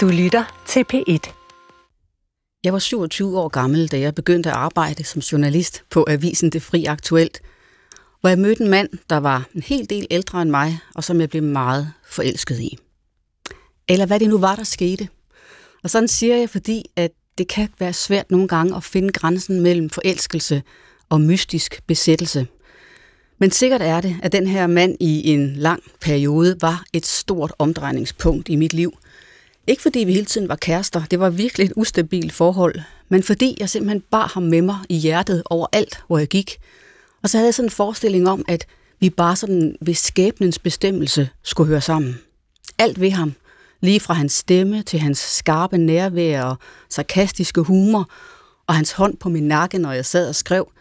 Du lytter til P1. Jeg var 27 år gammel, da jeg begyndte at arbejde som journalist på avisen Det Fri Aktuelt, hvor jeg mødte en mand, der var en hel del ældre end mig, og som jeg blev meget forelsket i. Eller hvad det nu var, der skete. Og sådan siger jeg, fordi at det kan være svært nogle gange at finde grænsen mellem forelskelse og mystisk besættelse. Men sikkert er det, at den her mand i en lang periode var et stort omdrejningspunkt i mit liv – ikke fordi vi hele tiden var kærester, det var virkelig et ustabilt forhold, men fordi jeg simpelthen bar ham med mig i hjertet overalt, hvor jeg gik. Og så havde jeg sådan en forestilling om, at vi bare sådan ved skæbnens bestemmelse skulle høre sammen. Alt ved ham, lige fra hans stemme til hans skarpe nærvær og sarkastiske humor, og hans hånd på min nakke, når jeg sad og skrev,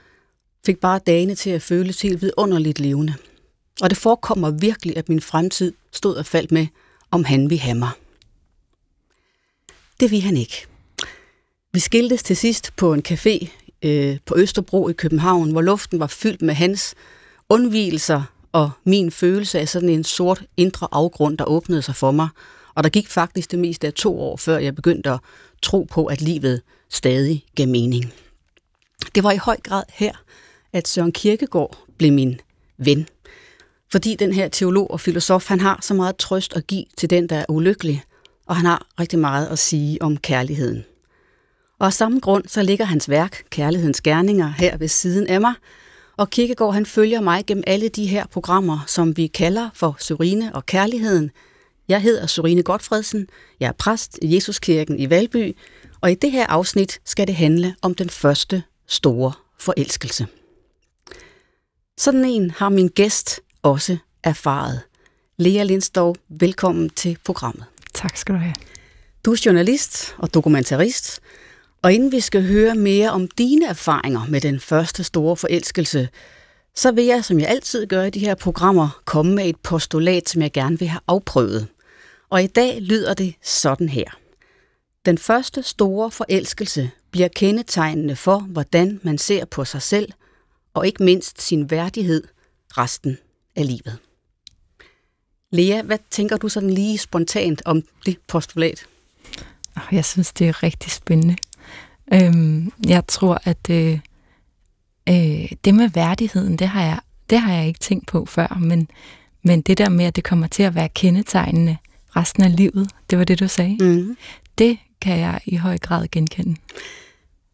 fik bare dagene til at føles helt vidunderligt levende. Og det forekommer virkelig, at min fremtid stod og faldt med, om han ville have mig. Det vil han ikke. Vi skiltes til sidst på en café øh, på Østerbro i København, hvor luften var fyldt med hans undvielser og min følelse af sådan en sort indre afgrund, der åbnede sig for mig. Og der gik faktisk det meste af to år, før jeg begyndte at tro på, at livet stadig gav mening. Det var i høj grad her, at Søren Kierkegaard blev min ven. Fordi den her teolog og filosof, han har så meget trøst at give til den, der er ulykkelig, og han har rigtig meget at sige om kærligheden. Og af samme grund så ligger hans værk, Kærlighedens Gerninger, her ved siden af mig, og Kirkegaard han følger mig gennem alle de her programmer, som vi kalder for Surine og Kærligheden. Jeg hedder Surine Godfredsen, jeg er præst i Jesuskirken i Valby, og i det her afsnit skal det handle om den første store forelskelse. Sådan en har min gæst også erfaret. Lea Lindstov, velkommen til programmet. Tak skal du have. Du er journalist og dokumentarist, og inden vi skal høre mere om dine erfaringer med den første store forelskelse, så vil jeg, som jeg altid gør i de her programmer, komme med et postulat, som jeg gerne vil have afprøvet. Og i dag lyder det sådan her. Den første store forelskelse bliver kendetegnende for, hvordan man ser på sig selv, og ikke mindst sin værdighed resten af livet. Lea, hvad tænker du sådan lige spontant om det postulat? Jeg synes, det er rigtig spændende. Øhm, jeg tror, at øh, øh, det med værdigheden, det har, jeg, det har jeg ikke tænkt på før, men, men det der med, at det kommer til at være kendetegnende resten af livet, det var det, du sagde, mm. det kan jeg i høj grad genkende.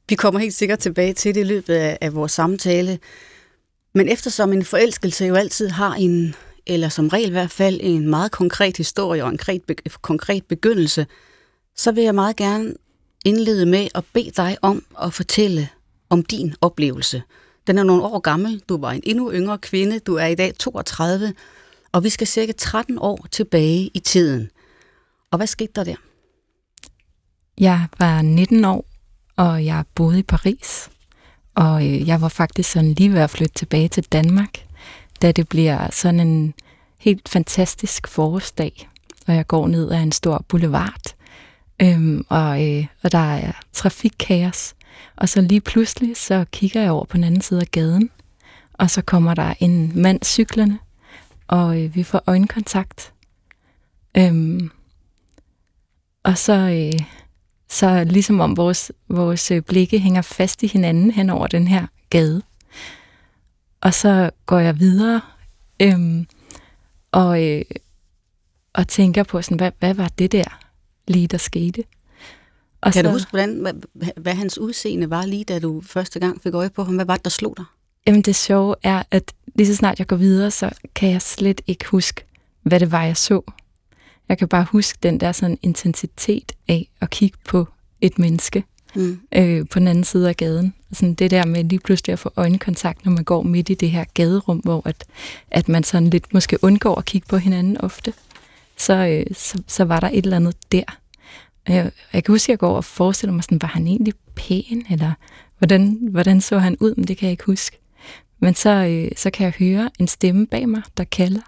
Vi kommer helt sikkert tilbage til det i løbet af, af vores samtale. Men eftersom en forelskelse jo altid har en, eller som regel i hvert fald en meget konkret historie og en konkret, konkret begyndelse, så vil jeg meget gerne indlede med at bede dig om at fortælle om din oplevelse. Den er nogle år gammel, du var en endnu yngre kvinde, du er i dag 32, og vi skal cirka 13 år tilbage i tiden. Og hvad skete der der? Jeg var 19 år, og jeg boede i Paris. Og øh, jeg var faktisk sådan lige ved at flytte tilbage til Danmark da det bliver sådan en helt fantastisk forårsdag, og jeg går ned ad en stor boulevard, øhm, og, øh, og der er trafikkaos. Og så lige pludselig, så kigger jeg over på den anden side af gaden, og så kommer der en mand cyklerne, og øh, vi får øjenkontakt. Øhm, og så, øh, så ligesom om vores, vores øh, blikke hænger fast i hinanden hen over den her gade. Og så går jeg videre øhm, og, øh, og tænker på, sådan, hvad, hvad var det der lige, der skete? Og kan så, du huske, hvordan, hvad, hvad hans udseende var lige, da du første gang fik øje på ham? Hvad var det, der slog dig? Jamen det sjove er, at lige så snart jeg går videre, så kan jeg slet ikke huske, hvad det var, jeg så. Jeg kan bare huske den der sådan intensitet af at kigge på et menneske mm. øh, på den anden side af gaden. Sådan det der med lige pludselig at få øjenkontakt, når man går midt i det her gaderum, hvor at, at man sådan lidt måske undgår at kigge på hinanden ofte. Så, øh, så, så var der et eller andet der. Jeg, jeg kan huske, at jeg går og forestiller mig, sådan, var han egentlig pæn, eller hvordan, hvordan så han ud, men det kan jeg ikke huske. Men så, øh, så kan jeg høre en stemme bag mig, der kalder,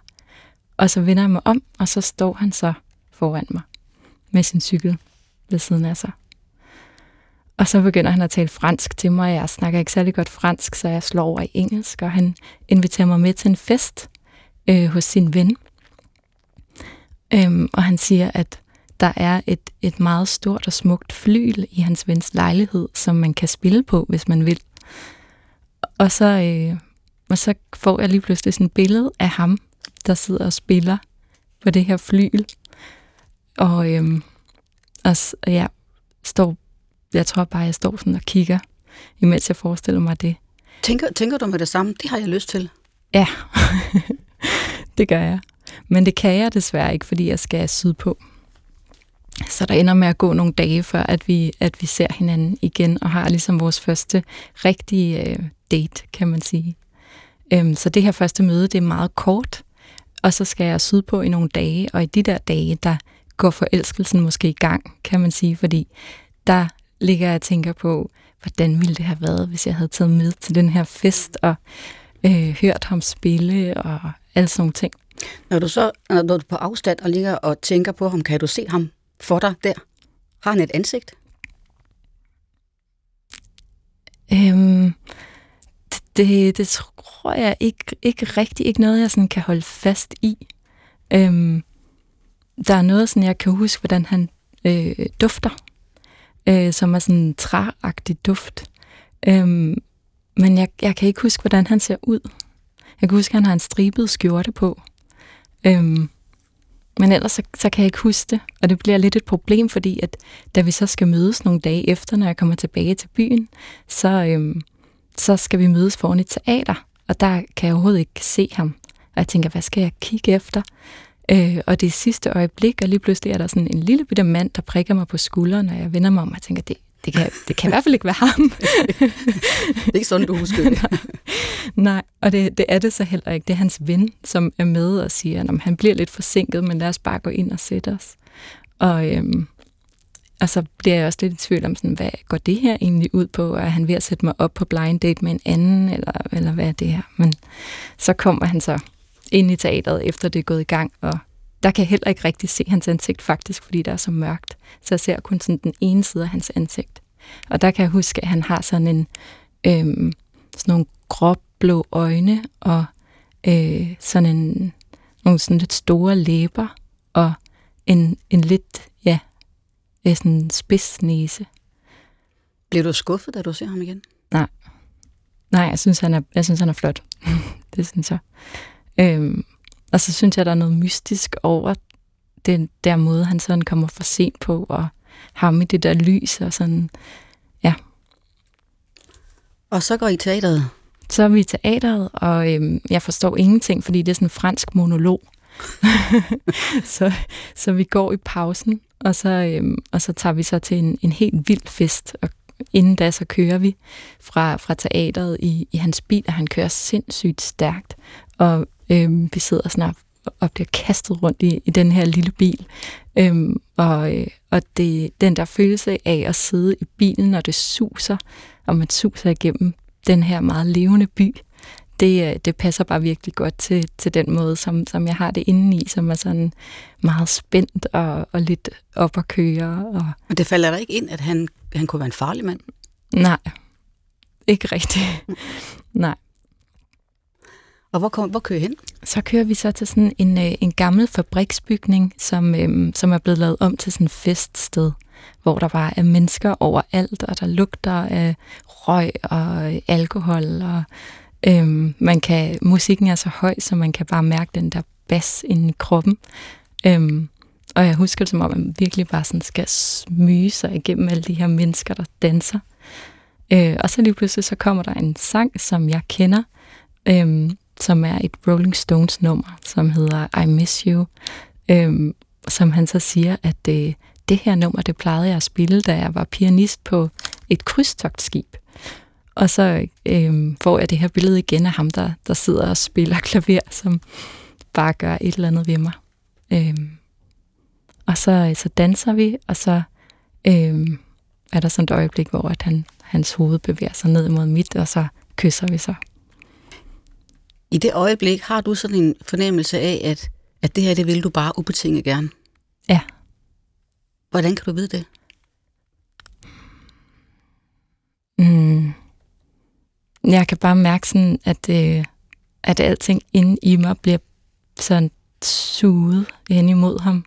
og så vender jeg mig om, og så står han så foran mig med sin cykel ved siden af sig. Og så begynder han at tale fransk til mig. Jeg snakker ikke særlig godt fransk, så jeg slår over i engelsk, og han inviterer mig med til en fest øh, hos sin ven. Øhm, og han siger, at der er et, et meget stort og smukt flyl i hans vens lejlighed, som man kan spille på, hvis man vil. Og så, øh, og så får jeg lige pludselig sådan et billede af ham, der sidder og spiller på det her flyl. Og, øh, og ja, står, jeg tror bare, jeg står sådan og kigger, imens jeg forestiller mig det. Tænker, tænker du med det samme? Det har jeg lyst til. Ja, det gør jeg. Men det kan jeg desværre ikke, fordi jeg skal sydpå. Så der ender med at gå nogle dage, før at vi, at vi ser hinanden igen, og har ligesom vores første rigtige øh, date, kan man sige. Øhm, så det her første møde, det er meget kort, og så skal jeg sydpå i nogle dage, og i de der dage, der går forelskelsen måske i gang, kan man sige, fordi der ligger jeg og tænker på, hvordan ville det have været, hvis jeg havde taget med til den her fest, og øh, hørt ham spille, og alle sådan nogle ting. Når du så når du er på afstand og ligger og tænker på ham, kan du se ham for dig der? Har han et ansigt? Øhm, det, det tror jeg ikke, ikke rigtig ikke noget, jeg sådan kan holde fast i. Øhm, der er noget, sådan jeg kan huske, hvordan han øh, dufter, øh, som er sådan en træagtig duft. Øhm, men jeg, jeg kan ikke huske, hvordan han ser ud. Jeg kan huske, at han har en stribet skjorte på. Øhm, men ellers så, så kan jeg ikke huske det, og det bliver lidt et problem, fordi at da vi så skal mødes nogle dage efter, når jeg kommer tilbage til byen, så, øhm, så skal vi mødes foran et teater, og der kan jeg overhovedet ikke se ham. Og jeg tænker, hvad skal jeg kigge efter? Øh, og det sidste øjeblik, og lige pludselig er der sådan en lille bitte mand, der prikker mig på skulderen, og jeg vender mig om og tænker, det, det kan, det kan i hvert fald ikke være ham. det er ikke sådan, du husker det. Nej, Nej og det, det er det så heller ikke. Det er hans ven, som er med og siger, at han bliver lidt forsinket, men lad os bare gå ind og sætte os. Og, øhm, og så bliver jeg også lidt i tvivl om, sådan, hvad går det her egentlig ud på? Er han ved at sætte mig op på blind date med en anden, eller, eller hvad er det her? Men så kommer han så ind i teateret, efter det er gået i gang, og der kan jeg heller ikke rigtig se hans ansigt faktisk, fordi der er så mørkt. Så jeg ser kun sådan den ene side af hans ansigt. Og der kan jeg huske, at han har sådan en øhm, sådan nogle gråblå øjne og øh, sådan en nogle sådan lidt store læber og en, en lidt, ja, sådan en spids næse. Bliver du skuffet, da du ser ham igen? Nej. Nej, jeg synes, han er, jeg synes, han er flot. det synes jeg. Øhm, og så synes jeg, der er noget mystisk over den der måde, han sådan kommer for sent på, og ham i det der lys og sådan, ja. Og så går I teateret? Så er vi i teateret, og øhm, jeg forstår ingenting, fordi det er sådan en fransk monolog. så, så vi går i pausen, og så, øhm, og så tager vi så til en, en helt vild fest, og inden da så kører vi fra, fra teateret i, i hans bil, og han kører sindssygt stærkt, og øhm, vi sidder snart og bliver kastet rundt i, i den her lille bil. Øhm, og øh, og det, den der følelse af at sidde i bilen, når det suser, og man suser igennem den her meget levende by, det, øh, det passer bare virkelig godt til, til den måde, som, som jeg har det indeni, som er sådan meget spændt og, og lidt op at køre. Og... Men det falder der ikke ind, at han, han kunne være en farlig mand? Nej, ikke rigtigt. Nej. Og hvor, kom, hvor kører I hen? Så kører vi så til sådan en, øh, en gammel fabriksbygning, som, øh, som er blevet lavet om til sådan et feststed, hvor der bare er mennesker overalt, og der lugter af røg og øh, alkohol, og øh, man kan, musikken er så høj, så man kan bare mærke den der bas inde i kroppen. Øh, og jeg husker det som om, man virkelig bare sådan skal smyge sig igennem alle de her mennesker, der danser. Øh, og så lige pludselig så kommer der en sang, som jeg kender, øhm, som er et Rolling Stones nummer, som hedder I Miss You, øhm, som han så siger, at øh, det her nummer, det plejede jeg at spille, da jeg var pianist på et krydstogtskib. Og så øhm, får jeg det her billede igen af ham, der, der sidder og spiller klaver, som bare gør et eller andet ved mig. Øhm, og så, øh, så danser vi, og så øhm, er der sådan et øjeblik, hvor at han, hans hoved bevæger sig ned mod mit, og så kysser vi så. I det øjeblik har du sådan en fornemmelse af, at, at det her, det vil du bare ubetinget gerne? Ja. Hvordan kan du vide det? Mm. Jeg kan bare mærke sådan, at, øh, at alting inde i mig bliver sådan suget hen imod ham.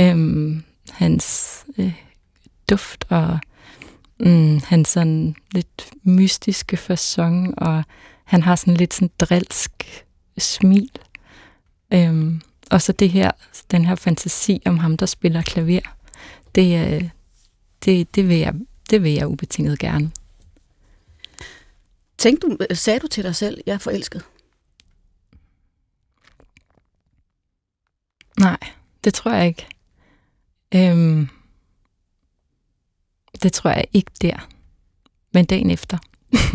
Øhm, hans øh, duft og mm, hans sådan lidt mystiske fasong, og han har sådan lidt sådan drilsk smil. Øhm, og så det her, den her fantasi om ham, der spiller klaver, det, øh, det, det, vil, jeg, det vil jeg ubetinget gerne. Tænkte du, sagde du til dig selv, jeg er forelsket? Nej, det tror jeg ikke. Øhm, det tror jeg ikke der. Men dagen efter.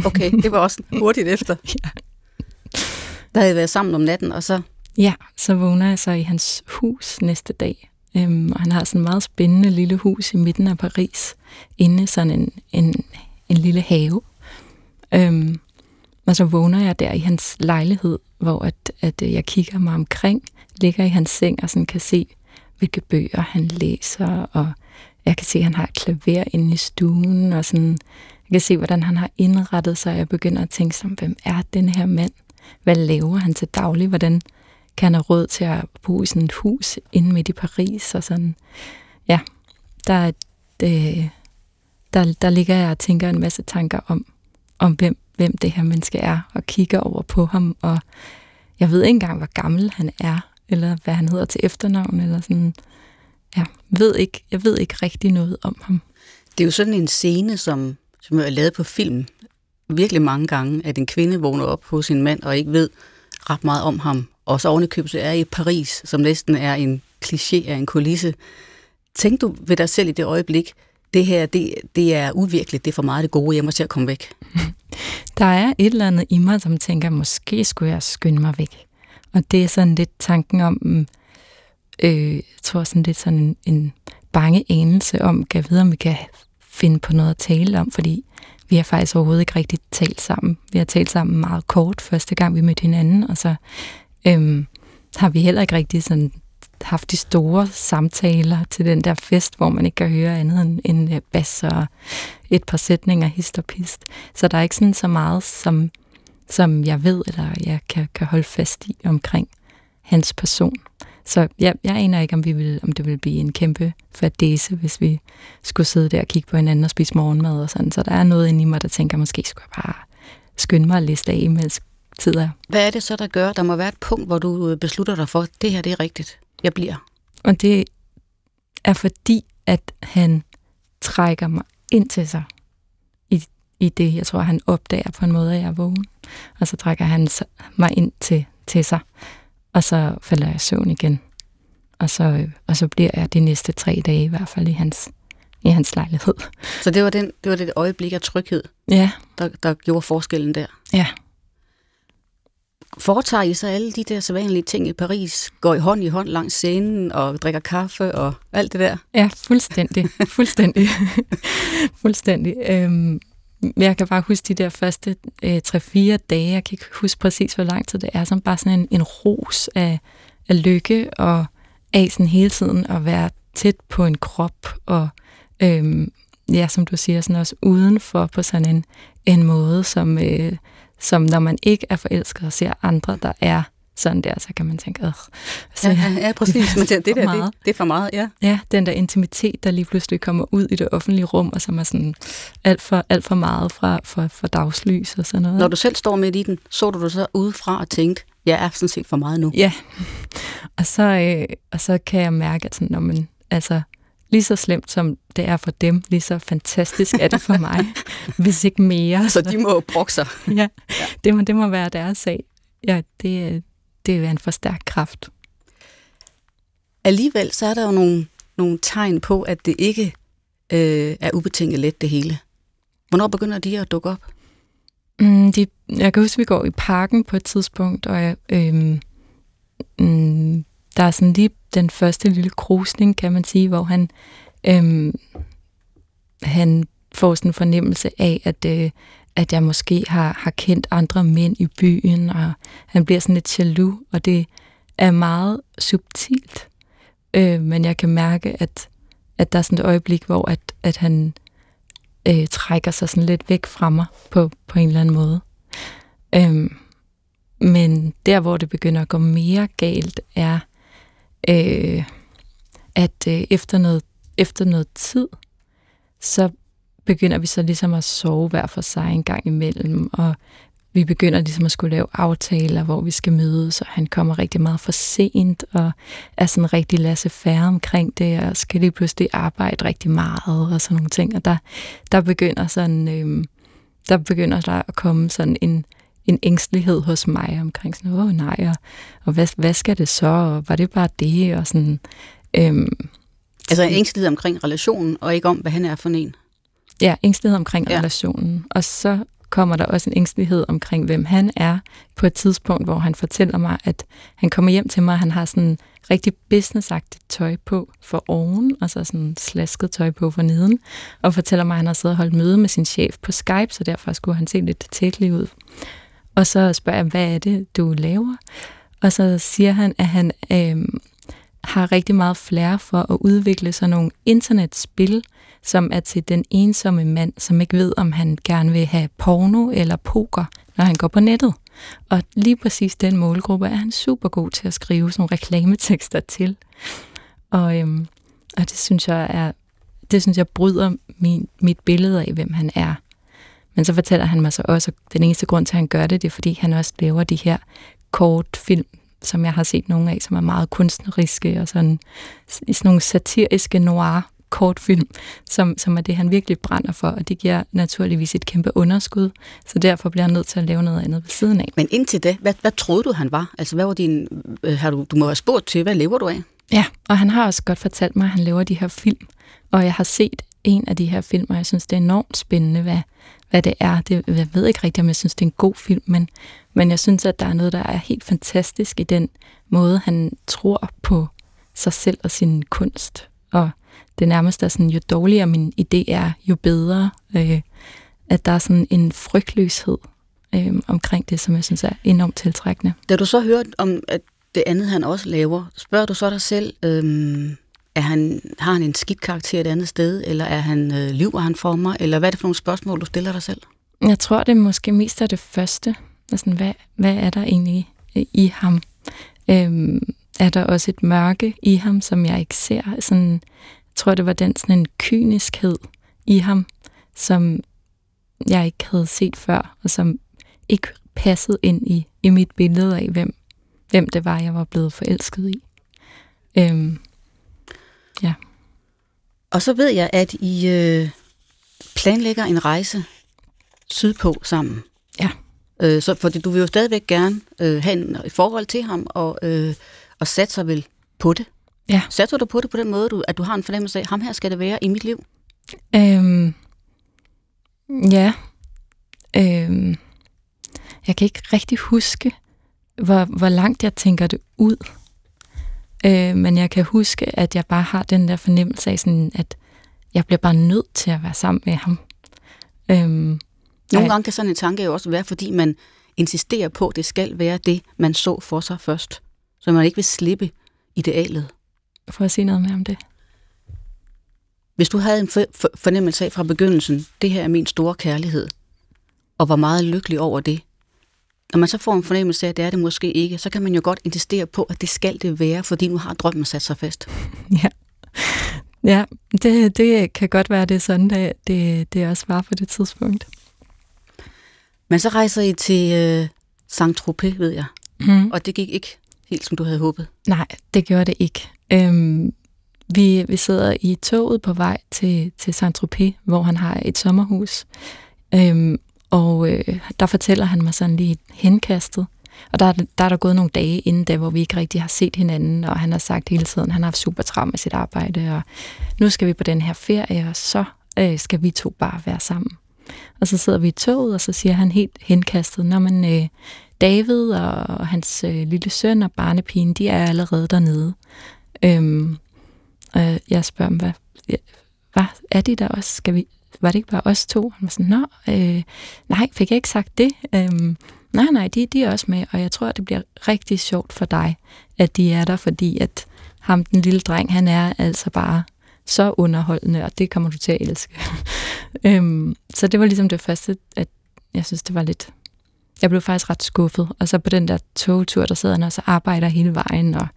Okay, det var også hurtigt efter. ja. Der havde I været sammen om natten, og så... Ja, så vågner jeg så i hans hus næste dag. Øhm, og han har sådan et meget spændende lille hus i midten af Paris. Inde sådan en, en, en lille have. Øhm, og så vågner jeg der i hans lejlighed, hvor at, at jeg kigger mig omkring, ligger i hans seng og sådan kan se, hvilke bøger han læser, og jeg kan se, at han har et klaver inde i stuen, og sådan, jeg kan se, hvordan han har indrettet sig, og jeg begynder at tænke som, hvem er den her mand? Hvad laver han til daglig? Hvordan kan han have råd til at bo i sådan et hus inde midt i Paris? Og sådan, ja, der, er det, der, der ligger jeg og tænker en masse tanker om, om hvem, hvem det her menneske er, og kigger over på ham, og jeg ved ikke engang, hvor gammel han er, eller hvad han hedder til efternavn, eller sådan. Ja, ved ikke, jeg ved ikke rigtig noget om ham. Det er jo sådan en scene, som, som er lavet på film virkelig mange gange, at en kvinde vågner op hos sin mand og ikke ved ret meget om ham. Og så ovenikøbet er i Paris, som næsten er en kliché af en kulisse. Tænk du ved dig selv i det øjeblik, det her, det, det er uvirkeligt, det er for meget det gode, jeg må til at komme væk. Der er et eller andet i mig, som tænker, måske skulle jeg skynde mig væk. Og det er sådan lidt tanken om, mm, øh, jeg tror sådan lidt sådan en, en bange anelse om, kan vide, om vi kan finde på noget at tale om, fordi vi har faktisk overhovedet ikke rigtig talt sammen. Vi har talt sammen meget kort første gang, vi mødte hinanden, og så øhm, har vi heller ikke rigtig sådan haft de store samtaler til den der fest, hvor man ikke kan høre andet end end øh, bas og et par sætninger hist og pist. Så der er ikke sådan så meget, som, som jeg ved, eller jeg kan, kan holde fast i omkring hans person. Så jeg, jeg aner ikke, om, vi vil, om det vil blive en kæmpe fadese, hvis vi skulle sidde der og kigge på hinanden og spise morgenmad og sådan. Så der er noget inde i mig, der tænker, måske skulle jeg bare skynde mig at liste af, mens tid er. Hvad er det så, der gør? Der må være et punkt, hvor du beslutter dig for, at det her det er rigtigt. Jeg bliver. Og det er fordi, at han trækker mig ind til sig i, i det, jeg tror, han opdager på en måde, at jeg er vågen. Og så trækker han mig ind til, til sig og så falder jeg i søvn igen. Og så, og så bliver jeg de næste tre dage i hvert fald i hans, i hans lejlighed. Så det var, den, det var det øjeblik af tryghed, ja. der, der gjorde forskellen der? Ja. Foretager I så alle de der sædvanlige ting i Paris? Går I hånd i hånd langs scenen og drikker kaffe og alt det der? Ja, fuldstændig. fuldstændig. fuldstændig. Øhm, jeg kan bare huske de der første øh, 3-4 dage, jeg kan ikke huske præcis, hvor lang tid det er, som bare sådan en, en ros af, af lykke og af sådan hele tiden at være tæt på en krop og øhm, ja, som du siger, sådan også udenfor på sådan en, en måde, som, øh, som når man ikke er forelsket og ser andre, der er sådan der, så kan man tænke, øh, så, ja, ja, præcis, men det, det der, det, det er for meget, ja. Ja, den der intimitet, der lige pludselig kommer ud i det offentlige rum, og som er sådan alt for, alt for meget fra, for, for dagslys og sådan noget. Når du selv står midt i den, så du dig så udefra og tænkte, jeg er sådan set for meget nu. Ja, og så, øh, og så kan jeg mærke, at sådan, når man, altså, lige så slemt som det er for dem, lige så fantastisk er det for mig, hvis ikke mere. Så de må brokke sig. ja, ja. Det, må, det må være deres sag. Ja, det, det er en for stærk kraft. Alligevel så er der jo nogle, nogle tegn på, at det ikke øh, er ubetinget let det hele. Hvornår begynder de at dukke op? Mm, de, jeg kan huske, at vi går i parken på et tidspunkt, og jeg, øh, mm, der er sådan lige den første lille krusning, kan man sige, hvor han, øh, han får sådan en fornemmelse af, at, øh, at jeg måske har, har kendt andre mænd i byen, og han bliver sådan lidt jaloux, og det er meget subtilt. Øh, men jeg kan mærke, at, at der er sådan et øjeblik, hvor at, at han øh, trækker sig sådan lidt væk fra mig på, på en eller anden måde. Øh, men der, hvor det begynder at gå mere galt, er, øh, at øh, efter noget efter noget tid, så begynder vi så ligesom at sove hver for sig en gang imellem, og vi begynder ligesom at skulle lave aftaler, hvor vi skal mødes, og han kommer rigtig meget for sent, og er sådan rigtig lasse færre omkring det, og skal lige pludselig arbejde rigtig meget, og sådan nogle ting. Og der, der begynder sådan, øhm, der begynder der at komme sådan en, en ængstelighed hos mig omkring sådan, åh nej, og, og hvad, hvad skal det så, og var det bare det, og sådan... Øhm, altså en ængstelighed omkring relationen, og ikke om, hvad han er for en? Ja, ængstelighed omkring ja. relationen. Og så kommer der også en ængstelighed omkring, hvem han er, på et tidspunkt, hvor han fortæller mig, at han kommer hjem til mig, og han har sådan rigtig businessagtigt tøj på for oven, og så sådan slasket tøj på for neden, og fortæller mig, at han har siddet og holdt møde med sin chef på Skype, så derfor skulle han se lidt tætlig ud. Og så spørger jeg, hvad er det, du laver? Og så siger han, at han øh, har rigtig meget flere for at udvikle sådan nogle internetspil, som er til den ensomme mand, som ikke ved, om han gerne vil have porno eller poker, når han går på nettet. Og lige præcis den målgruppe er han super god til at skrive sådan nogle reklametekster til. Og, øhm, og det synes jeg er, det synes jeg bryder min, mit billede af, hvem han er. Men så fortæller han mig så også, at den eneste grund til, at han gør det, det er, fordi han også laver de her kortfilm, som jeg har set nogle af, som er meget kunstneriske og sådan, sådan nogle satiriske noir kortfilm, som, som er det, han virkelig brænder for, og det giver naturligvis et kæmpe underskud, så derfor bliver han nødt til at lave noget andet ved siden af. Men indtil det, hvad, hvad troede du, han var? Altså, hvad var din, øh, har du, du må have spurgt til, hvad lever du af? Ja, og han har også godt fortalt mig, at han laver de her film, og jeg har set en af de her film, og jeg synes, det er enormt spændende, hvad, hvad det er. Det, jeg ved ikke rigtigt, om jeg synes, det er en god film, men, men jeg synes, at der er noget, der er helt fantastisk i den måde, han tror på sig selv og sin kunst. Og det nærmest er sådan, jo dårligere min idé er, jo bedre. Øh, at der er sådan en frygtløshed øh, omkring det, som jeg synes er enormt tiltrækkende. Da du så hørte om, at det andet, han også laver, spørger du så dig selv, øh, er han, har han en skidt karakter et andet sted, eller er han øh, lyver han for mig, eller hvad er det for nogle spørgsmål, du stiller dig selv? Jeg tror, det er måske mest af det første. Altså, hvad, hvad er der egentlig i ham? Øhm, er der også et mørke i ham, som jeg ikke ser? Sådan, tror, det var den sådan en kyniskhed i ham, som jeg ikke havde set før, og som ikke passede ind i, i mit billede af, hvem, hvem det var, jeg var blevet forelsket i. Øhm, ja. Og så ved jeg, at I øh, planlægger en rejse sydpå sammen. Ja. Øh, så fordi du vil jo stadigvæk gerne øh, have en, forhold til ham, og, øh, og sig vel på det. Ja. Sætter du på det på den måde, du, at du har en fornemmelse af, ham her skal det være i mit liv? Øhm, ja. Øhm, jeg kan ikke rigtig huske, hvor, hvor langt jeg tænker det ud. Øh, men jeg kan huske, at jeg bare har den der fornemmelse af, sådan, at jeg bliver bare nødt til at være sammen med ham. Øhm, nogle gange kan sådan en tanke jo også være, fordi man insisterer på, at det skal være det, man så for sig først. Så man ikke vil slippe idealet. For at sige noget mere om det. Hvis du havde en fornemmelse af fra begyndelsen, det her er min store kærlighed, og var meget lykkelig over det, når man så får en fornemmelse af, at det er det måske ikke, så kan man jo godt insistere på, at det skal det være, fordi nu har drømmen sat sig fast. Ja, ja det, det kan godt være, det er sådan, det, det, det også var på det tidspunkt. Men så rejser I til øh, Saint-Tropez, ved jeg. Mm. Og det gik ikke helt, som du havde håbet. Nej, det gjorde det ikke. Øhm, vi, vi sidder i toget på vej til, til Saint-Tropez, hvor han har et sommerhus. Øhm, og øh, der fortæller han mig sådan lige henkastet. Og der, er, der er der gået nogle dage inden da, hvor vi ikke rigtig har set hinanden, og han har sagt hele tiden, at han har haft super travlt med sit arbejde, og nu skal vi på den her ferie, og så øh, skal vi to bare være sammen. Og så sidder vi i toget, og så siger han helt henkastet, når man øh, David og hans øh, lille søn og barnepigen, de er allerede dernede. Øhm, og jeg spørger dem, hvad, hvad er de der også? Skal vi, var det ikke bare os to? Han var sådan, nå, øh, nej, fik jeg ikke sagt det? Øhm, nej, nej, de, de er også med, og jeg tror, det bliver rigtig sjovt for dig, at de er der, fordi at ham, den lille dreng, han er altså bare så underholdende, og det kommer du til at elske. øhm, så det var ligesom det første, at jeg synes, det var lidt... Jeg blev faktisk ret skuffet. Og så på den der togtur, der sidder han og så arbejder hele vejen. Og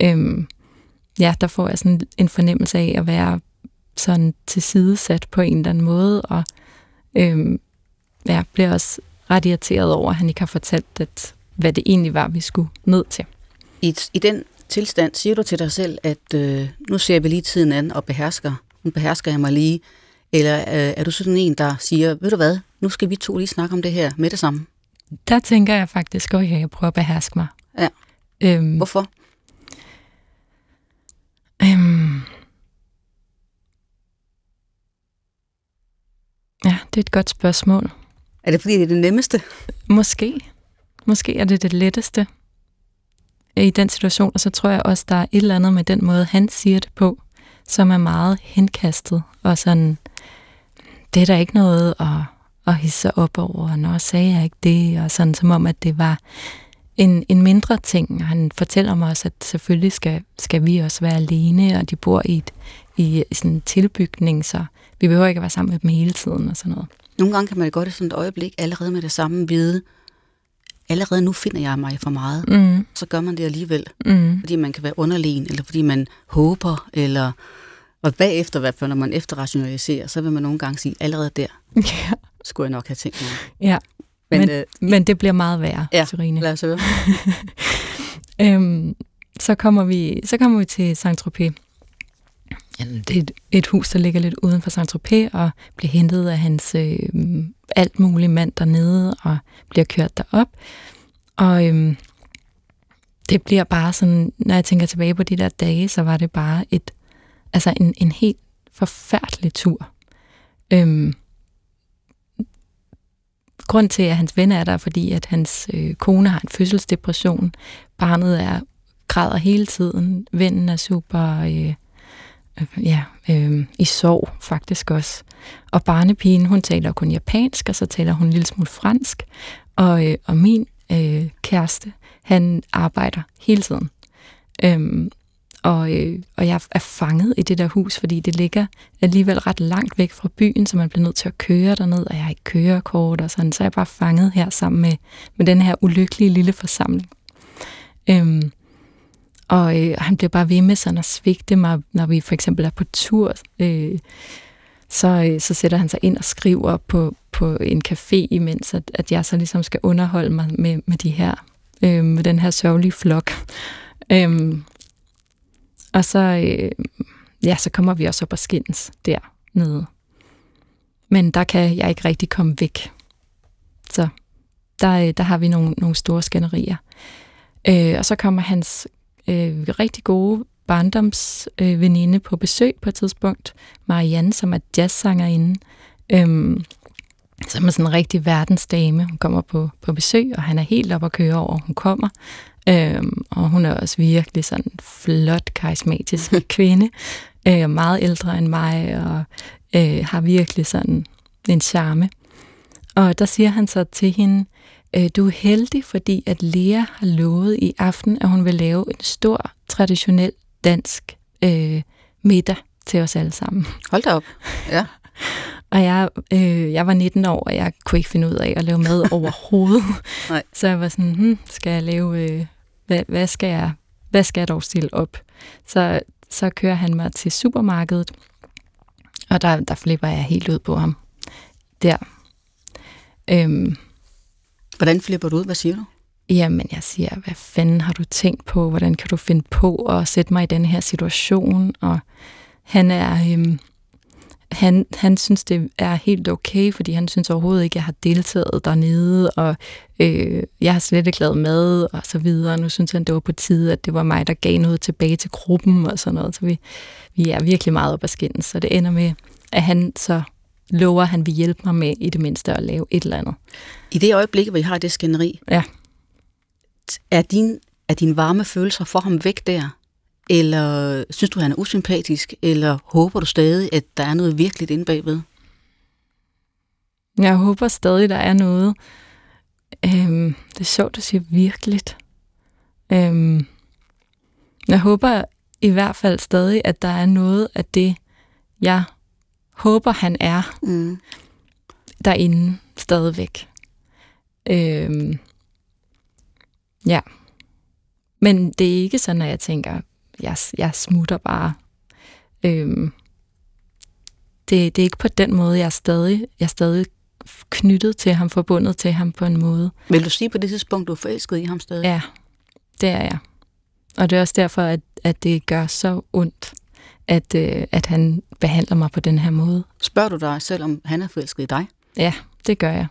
øhm, ja, der får jeg sådan en fornemmelse af at være sådan tilsidesat på en eller anden måde, og øhm, jeg bliver også ret irriteret over, at han ikke har fortalt, at, hvad det egentlig var, vi skulle ned til. I, I den tilstand siger du til dig selv, at øh, nu ser vi lige tiden an og behersker. Nu behersker jeg mig lige. Eller øh, er du sådan en, der siger, ved du hvad, nu skal vi to lige snakke om det her med det samme? Der tænker jeg faktisk, at jeg prøver at beherske mig. Ja. Øhm, Hvorfor? Øhm. Ja, det er et godt spørgsmål. Er det fordi, det er det nemmeste? Måske. Måske er det det letteste i den situation, og så tror jeg også, der er et eller andet med den måde, han siger det på, som er meget henkastet, og sådan, det er der ikke noget at, at hisse op over, når sagde jeg ikke det, og sådan som om, at det var en, en mindre ting. Han fortæller mig også, at selvfølgelig skal, skal vi også være alene, og de bor i, et, i sådan en tilbygning, så vi behøver ikke at være sammen med dem hele tiden og sådan noget. Nogle gange kan man godt i sådan et øjeblik allerede med det samme vide, allerede nu finder jeg mig for meget. Mm. Så gør man det alligevel, Mm. fordi man kan være underlegen, eller fordi man håber, eller... Og bagefter, hvert fald, når man efterrationaliserer, så vil man nogle gange sige, allerede der Ja. skulle jeg nok have tænkt mig. ja. Men, Men- øh, Men det bliver meget værre, Ja, Serine. lad os høre. Øhm, så, kommer vi, så kommer vi til Saint-Tropez. Det er et, et hus, der ligger lidt uden for Saint-Tropez, og bliver hentet af hans øh, alt muligt mand dernede, og bliver kørt derop. Og øhm, det bliver bare sådan, når jeg tænker tilbage på de der dage, så var det bare et, altså en, en helt forfærdelig tur. Øhm, grund til, at hans ven er der, fordi at hans øh, kone har en fødselsdepression. Barnet er græder hele tiden. Vennen er super øh, øh, ja, øh, i sorg faktisk også. Og barnepigen, hun taler kun japansk, og så taler hun en lille smule fransk. Og, øh, og min øh, kæreste, han arbejder hele tiden. Øhm, og, øh, og jeg er fanget i det der hus, fordi det ligger alligevel ret langt væk fra byen, så man bliver nødt til at køre derned, og jeg har ikke kørekort og sådan, så er jeg bare fanget her sammen med, med den her ulykkelige lille forsamling. Øhm, og øh, han bliver bare ved med sådan at svigte mig, når vi for eksempel er på tur. Øh, så, øh, så sætter han sig ind og skriver på, på en café, imens at, at jeg så ligesom skal underholde mig med, med de her, øh, med den her sørgelige flok. Øhm, og så, øh, ja, så kommer vi også op og skændes dernede. Men der kan jeg ikke rigtig komme væk. Så der, øh, der har vi nogle, nogle store skænderier. Øh, og så kommer hans øh, rigtig gode barndomsveninde øh, på besøg på et tidspunkt, Marianne, som er jazzsangerinde, øhm, som er sådan en rigtig verdensdame. Hun kommer på, på besøg, og han er helt op at køre over, hun kommer. Øhm, og hun er også virkelig sådan en flot, karismatisk kvinde, øh, meget ældre end mig, og øh, har virkelig sådan en charme. Og der siger han så til hende, øh, du er heldig, fordi at Lea har lovet i aften, at hun vil lave en stor, traditionel dansk øh, middag til os alle sammen. Hold da op. Ja. Og jeg, øh, jeg var 19 år, og jeg kunne ikke finde ud af at lave mad overhovedet. Nej. Så jeg var sådan, hm, skal jeg lave, øh, hvad, hvad, skal jeg, hvad skal jeg dog stille op? Så, så kører han mig til supermarkedet, og der, der flipper jeg helt ud på ham. Der. Øhm, Hvordan flipper du ud? Hvad siger du? Jamen, jeg siger, hvad fanden har du tænkt på? Hvordan kan du finde på at sætte mig i den her situation? Og han er... Øhm, han, han synes, det er helt okay, fordi han synes overhovedet ikke, at jeg har deltaget dernede, og øh, jeg har slet ikke lavet mad, og så videre. Nu synes han, det var på tide, at det var mig, der gav noget tilbage til gruppen, og sådan noget. Så vi, vi er virkelig meget op at skændes. Så det ender med, at han så lover, at han vil hjælpe mig med i det mindste at lave et eller andet. I det øjeblik, hvor I har det skænderi, Ja. er din, er dine varme følelser for ham væk der? Eller synes du, han er usympatisk? Eller håber du stadig, at der er noget virkeligt inde bagved? Jeg håber stadig, der er noget. Øhm, det er sjovt, at sige virkeligt. Øhm, jeg håber i hvert fald stadig, at der er noget af det, jeg håber, han er Mm. derinde stadigvæk. Øhm, ja. Men det er ikke sådan, at jeg tænker, jeg, jeg smutter bare. Øhm, det, det er ikke på den måde, jeg er stadig, jeg er stadig knyttet til ham, forbundet til ham på en måde. Vil du sige på det tidspunkt, du er forelsket i ham stadig? Ja, det er jeg. Og det er også derfor, at, at det gør så ondt, at, øh, at han behandler mig på den her måde. Spørger du dig selv, om han er forelsket i dig? Ja, det gør jeg.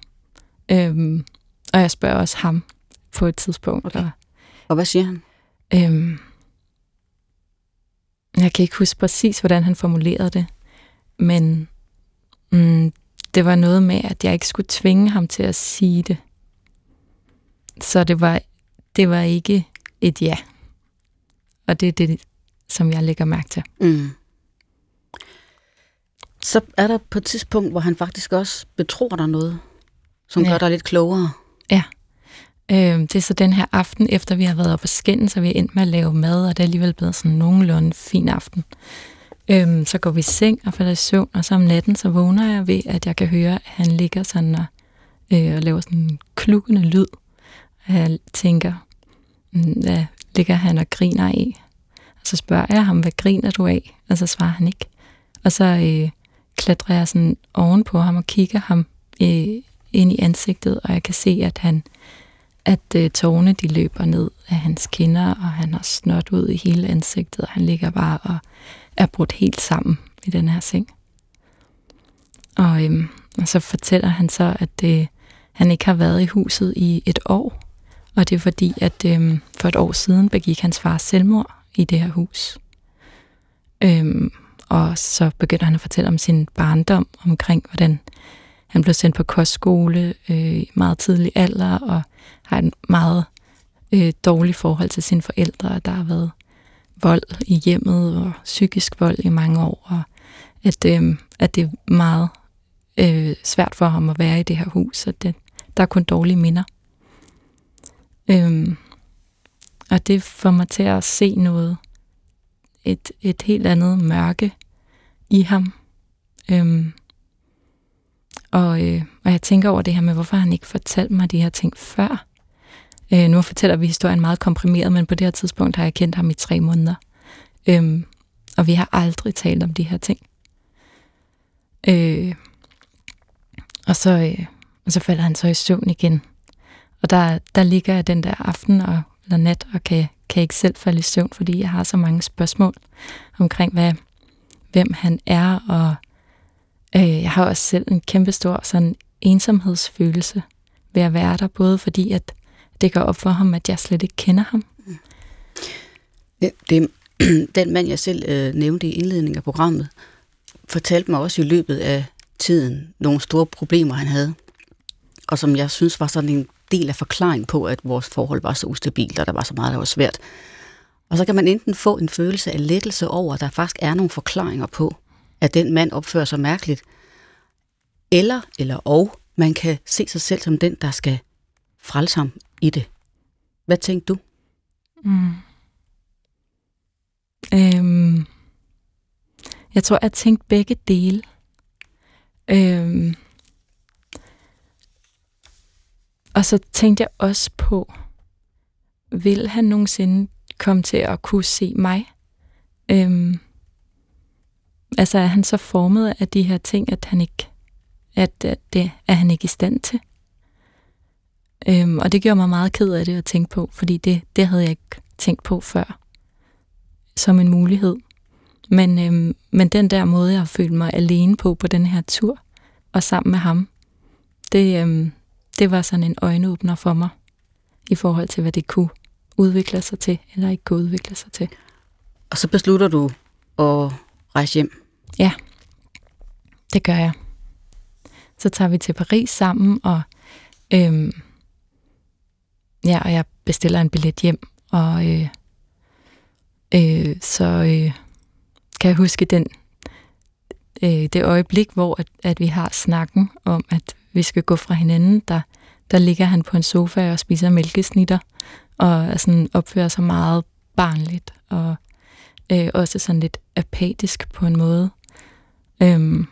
Øhm, og jeg spørger også ham på et tidspunkt. Okay. Og, og hvad siger han? Øhm, jeg kan ikke huske præcis, hvordan han formulerede det, men mm, det var noget med, at jeg ikke skulle tvinge ham til at sige det. Så det var, det var ikke et ja. Og det er det, som jeg lægger mærke til. Mm. Så er der på et tidspunkt, hvor han faktisk også betror dig noget, som ja. gør dig lidt klogere. Ja. Øh, det er så den her aften, efter vi har været oppe på skændes, så vi er endt med at lave mad, og det er alligevel blevet sådan nogenlunde fin aften. Øh, så går vi i seng og falder i søvn, og så om natten, så vågner jeg ved, at jeg kan høre, at han ligger sådan og, øh, og laver sådan en klukkende lyd. Og jeg tænker, mm, hvad ligger han og griner af? Og så spørger jeg ham, hvad griner du af? Og så svarer han ikke. Og så øh, klatrer jeg sådan ovenpå ham og kigger ham øh, ind i ansigtet, og jeg kan se, at han at øh, tårne de løber ned af hans kinder, og han har snot ud i hele ansigtet, og han ligger bare og er brudt helt sammen i den her seng. Og, øhm, og så fortæller han så, at øh, han ikke har været i huset i et år, og det er fordi, at øhm, for et år siden begik hans far selvmord i det her hus. Øhm, og så begynder han at fortælle om sin barndom, omkring hvordan han blev sendt på kostskole øh, i meget tidlig alder, og har et meget øh, dårligt forhold til sine forældre, der har været vold i hjemmet og psykisk vold i mange år, og at, øh, at det er meget øh, svært for ham at være i det her hus, og det, der er kun dårlige minder. Øh, og det får mig til at se noget, et, et helt andet mørke i ham. Øh, og, øh, og jeg tænker over det her med, hvorfor han ikke fortalte mig de her ting før. Øh, nu fortæller vi historien meget komprimeret, men på det her tidspunkt har jeg kendt ham i tre måneder. Øhm, og vi har aldrig talt om de her ting. Øh, og, så, øh, og så falder han så i søvn igen. Og der, der ligger jeg den der aften og, eller nat og kan, kan ikke selv falde i søvn, fordi jeg har så mange spørgsmål omkring, hvad, hvem han er. Og øh, jeg har også selv en kæmpe stor sådan ensomhedsfølelse ved at være der, både fordi at det går op for ham, at jeg slet ikke kender ham. Ja, det, den mand, jeg selv øh, nævnte i indledningen af programmet, fortalte mig også i løbet af tiden nogle store problemer, han havde. Og som jeg synes var sådan en del af forklaring på, at vores forhold var så ustabilt, og der var så meget, der var svært. Og så kan man enten få en følelse af lettelse over, at der faktisk er nogle forklaringer på, at den mand opfører sig mærkeligt, eller, eller og, man kan se sig selv som den, der skal frelse ham i det. Hvad tænkte du? Mm. Øhm, jeg tror, jeg tænkte begge dele. Øhm, og så tænkte jeg også på, vil han nogensinde komme til at kunne se mig? Øhm, altså er han så formet af de her ting, at han ikke at, at det er han ikke i stand til? Øhm, og det gjorde mig meget ked af det at tænke på, fordi det, det havde jeg ikke tænkt på før som en mulighed. Men, øhm, men den der måde, jeg har følt mig alene på på den her tur, og sammen med ham, det, øhm, det var sådan en øjenåbner for mig, i forhold til, hvad det kunne udvikle sig til, eller ikke kunne udvikle sig til. Og så beslutter du at rejse hjem? Ja, det gør jeg. Så tager vi til Paris sammen, og øhm, Ja, og jeg bestiller en billet hjem, og øh, øh, så øh, kan jeg huske den, øh, det øjeblik, hvor at, at vi har snakken om, at vi skal gå fra hinanden, der, der ligger han på en sofa og spiser mælkesnitter, og sådan opfører sig meget barnligt, og øh, også sådan lidt apatisk på en måde. Øhm,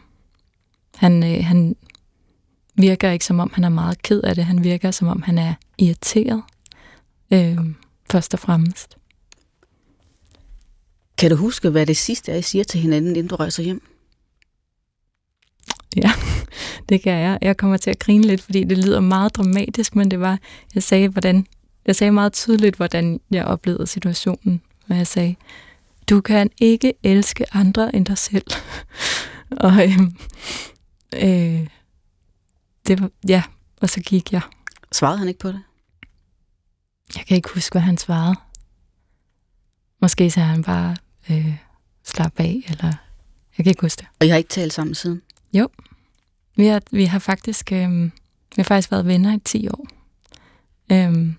han, øh, han virker ikke som om, han er meget ked af det. Han virker som om, han er irriteret, øh, først og fremmest. Kan du huske, hvad det sidste er, I siger til hinanden, inden du rejser hjem? det kan jeg. Jeg kommer til at grine lidt, fordi det lyder meget dramatisk, men det var, jeg sagde, hvordan, jeg sagde meget tydeligt, hvordan jeg oplevede situationen, når jeg sagde, du kan ikke elske andre end dig selv. og øh, øh, det var, ja, og så gik jeg. Svarede han ikke på det? Jeg kan ikke huske, hvad han svarede. Måske sagde han bare, øh, slap af, eller jeg kan ikke huske det. Og jeg har ikke talt sammen siden? Jo. Vi har, vi har faktisk øh, vi har faktisk været venner i 10 år. Øh,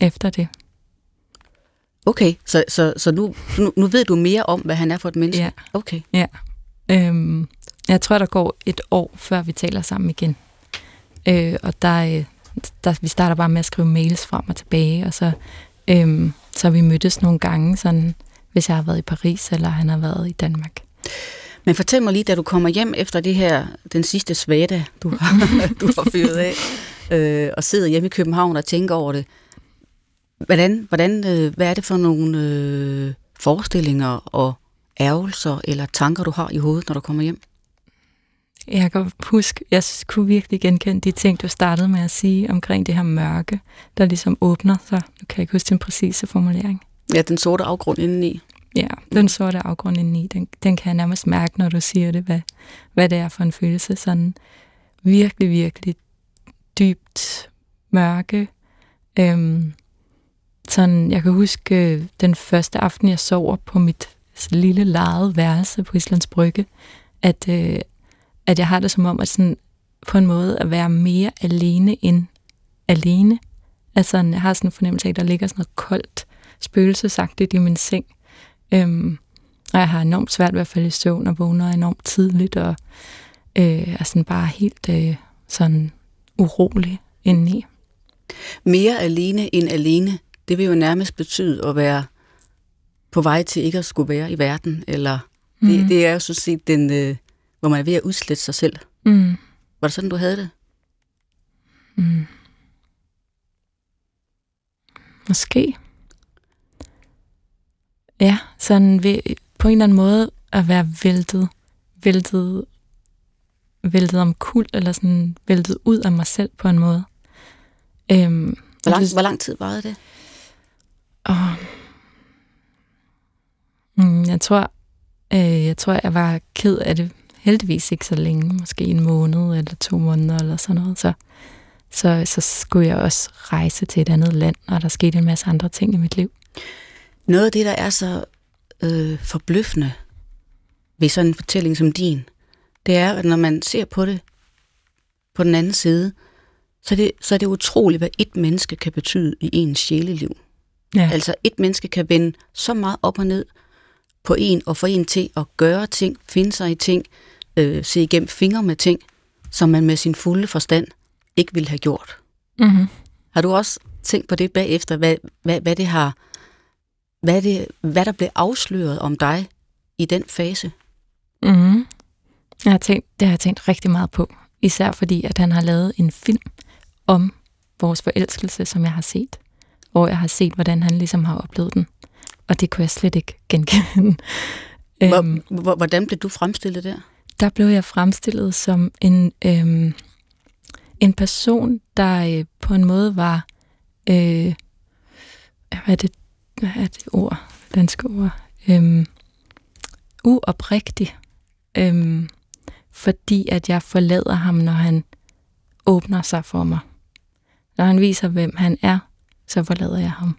efter det. Okay, så, så, så nu, nu, nu ved du mere om, hvad han er for et menneske? Ja. Okay. Ja. Øhm, jeg tror, der går et år, før vi taler sammen igen. Øh, og der, øh, der, vi starter bare med at skrive mails frem og tilbage, og så, øhm, så vi mødtes nogle gange, sådan, hvis jeg har været i Paris, eller han har været i Danmark. Men fortæl mig lige, da du kommer hjem efter det her, den sidste svada, du har, du har fyret af, øh, og sidder hjemme i København og tænker over det. Hvordan, hvordan, øh, hvad er det for nogle øh, forestillinger og ærgelser eller tanker, du har i hovedet, når du kommer hjem? Jeg kan huske, jeg kunne virkelig genkende de ting, du startede med at sige omkring det her mørke, der ligesom åbner sig. Nu kan jeg ikke huske den præcise formulering. Ja, den sorte afgrund indeni. Ja, den sorte afgrund indeni, den, den kan jeg nærmest mærke, når du siger det, hvad, hvad det er for en følelse. Sådan virkelig, virkelig dybt mørke. Øhm, sådan, jeg kan huske øh, den første aften, jeg sover på mit lille lejet værelse på Islands Brygge, at, øh, at jeg har det som om, at sådan, på en måde at være mere alene end alene. Altså, jeg har sådan en fornemmelse af, at der ligger sådan noget koldt, spøgelsesagtigt i min seng. Øhm, og jeg har enormt svært ved at falde i søvn og vågner enormt tidligt, og øh, er sådan bare helt øh, sådan urolig indeni. Mere alene end alene, det vil jo nærmest betyde at være på vej til ikke at skulle være i verden, eller mm. det, det er jo så set den, øh, hvor man er ved at udslette sig selv. Mm. Var det sådan, du havde det? Mm. Måske. Ja, sådan ved, på en eller anden måde at være væltet, væltet, væltet om kul, eller sådan væltet ud af mig selv på en måde. Øhm, hvor, lang, hvor lang tid varede det? Og, mm, jeg tror, øh, jeg tror, jeg var ked af det heldigvis ikke så længe, måske en måned eller to måneder eller sådan noget. Så, så, så skulle jeg også rejse til et andet land, og der skete en masse andre ting i mit liv. Noget af det, der er så øh, forbløffende ved sådan en fortælling som din, det er, at når man ser på det på den anden side, så er det, så er det utroligt, hvad et menneske kan betyde i ens sjæleliv. Ja. Altså et menneske kan vende så meget op og ned på en og få en til at gøre ting, finde sig i ting, øh, se igennem fingre med ting, som man med sin fulde forstand ikke ville have gjort. Mm-hmm. Har du også tænkt på det bagefter, hvad, hvad, hvad det har, hvad, det, hvad der blev afsløret om dig i den fase? Mm-hmm. Jeg har tænkt, det har jeg tænkt rigtig meget på. Især fordi, at han har lavet en film om vores forelskelse, som jeg har set. Hvor jeg har set, hvordan han ligesom har oplevet den. Og det kunne jeg slet ikke genkende. Øhm, hvordan blev du fremstillet der? Der blev jeg fremstillet som en, øhm, en person, der øh, på en måde var... Øh, hvad, er det, hvad er det ord? Danske ord? Øhm, uoprigtig. Øhm, fordi at jeg forlader ham, når han åbner sig for mig. Når han viser, hvem han er, så forlader jeg ham.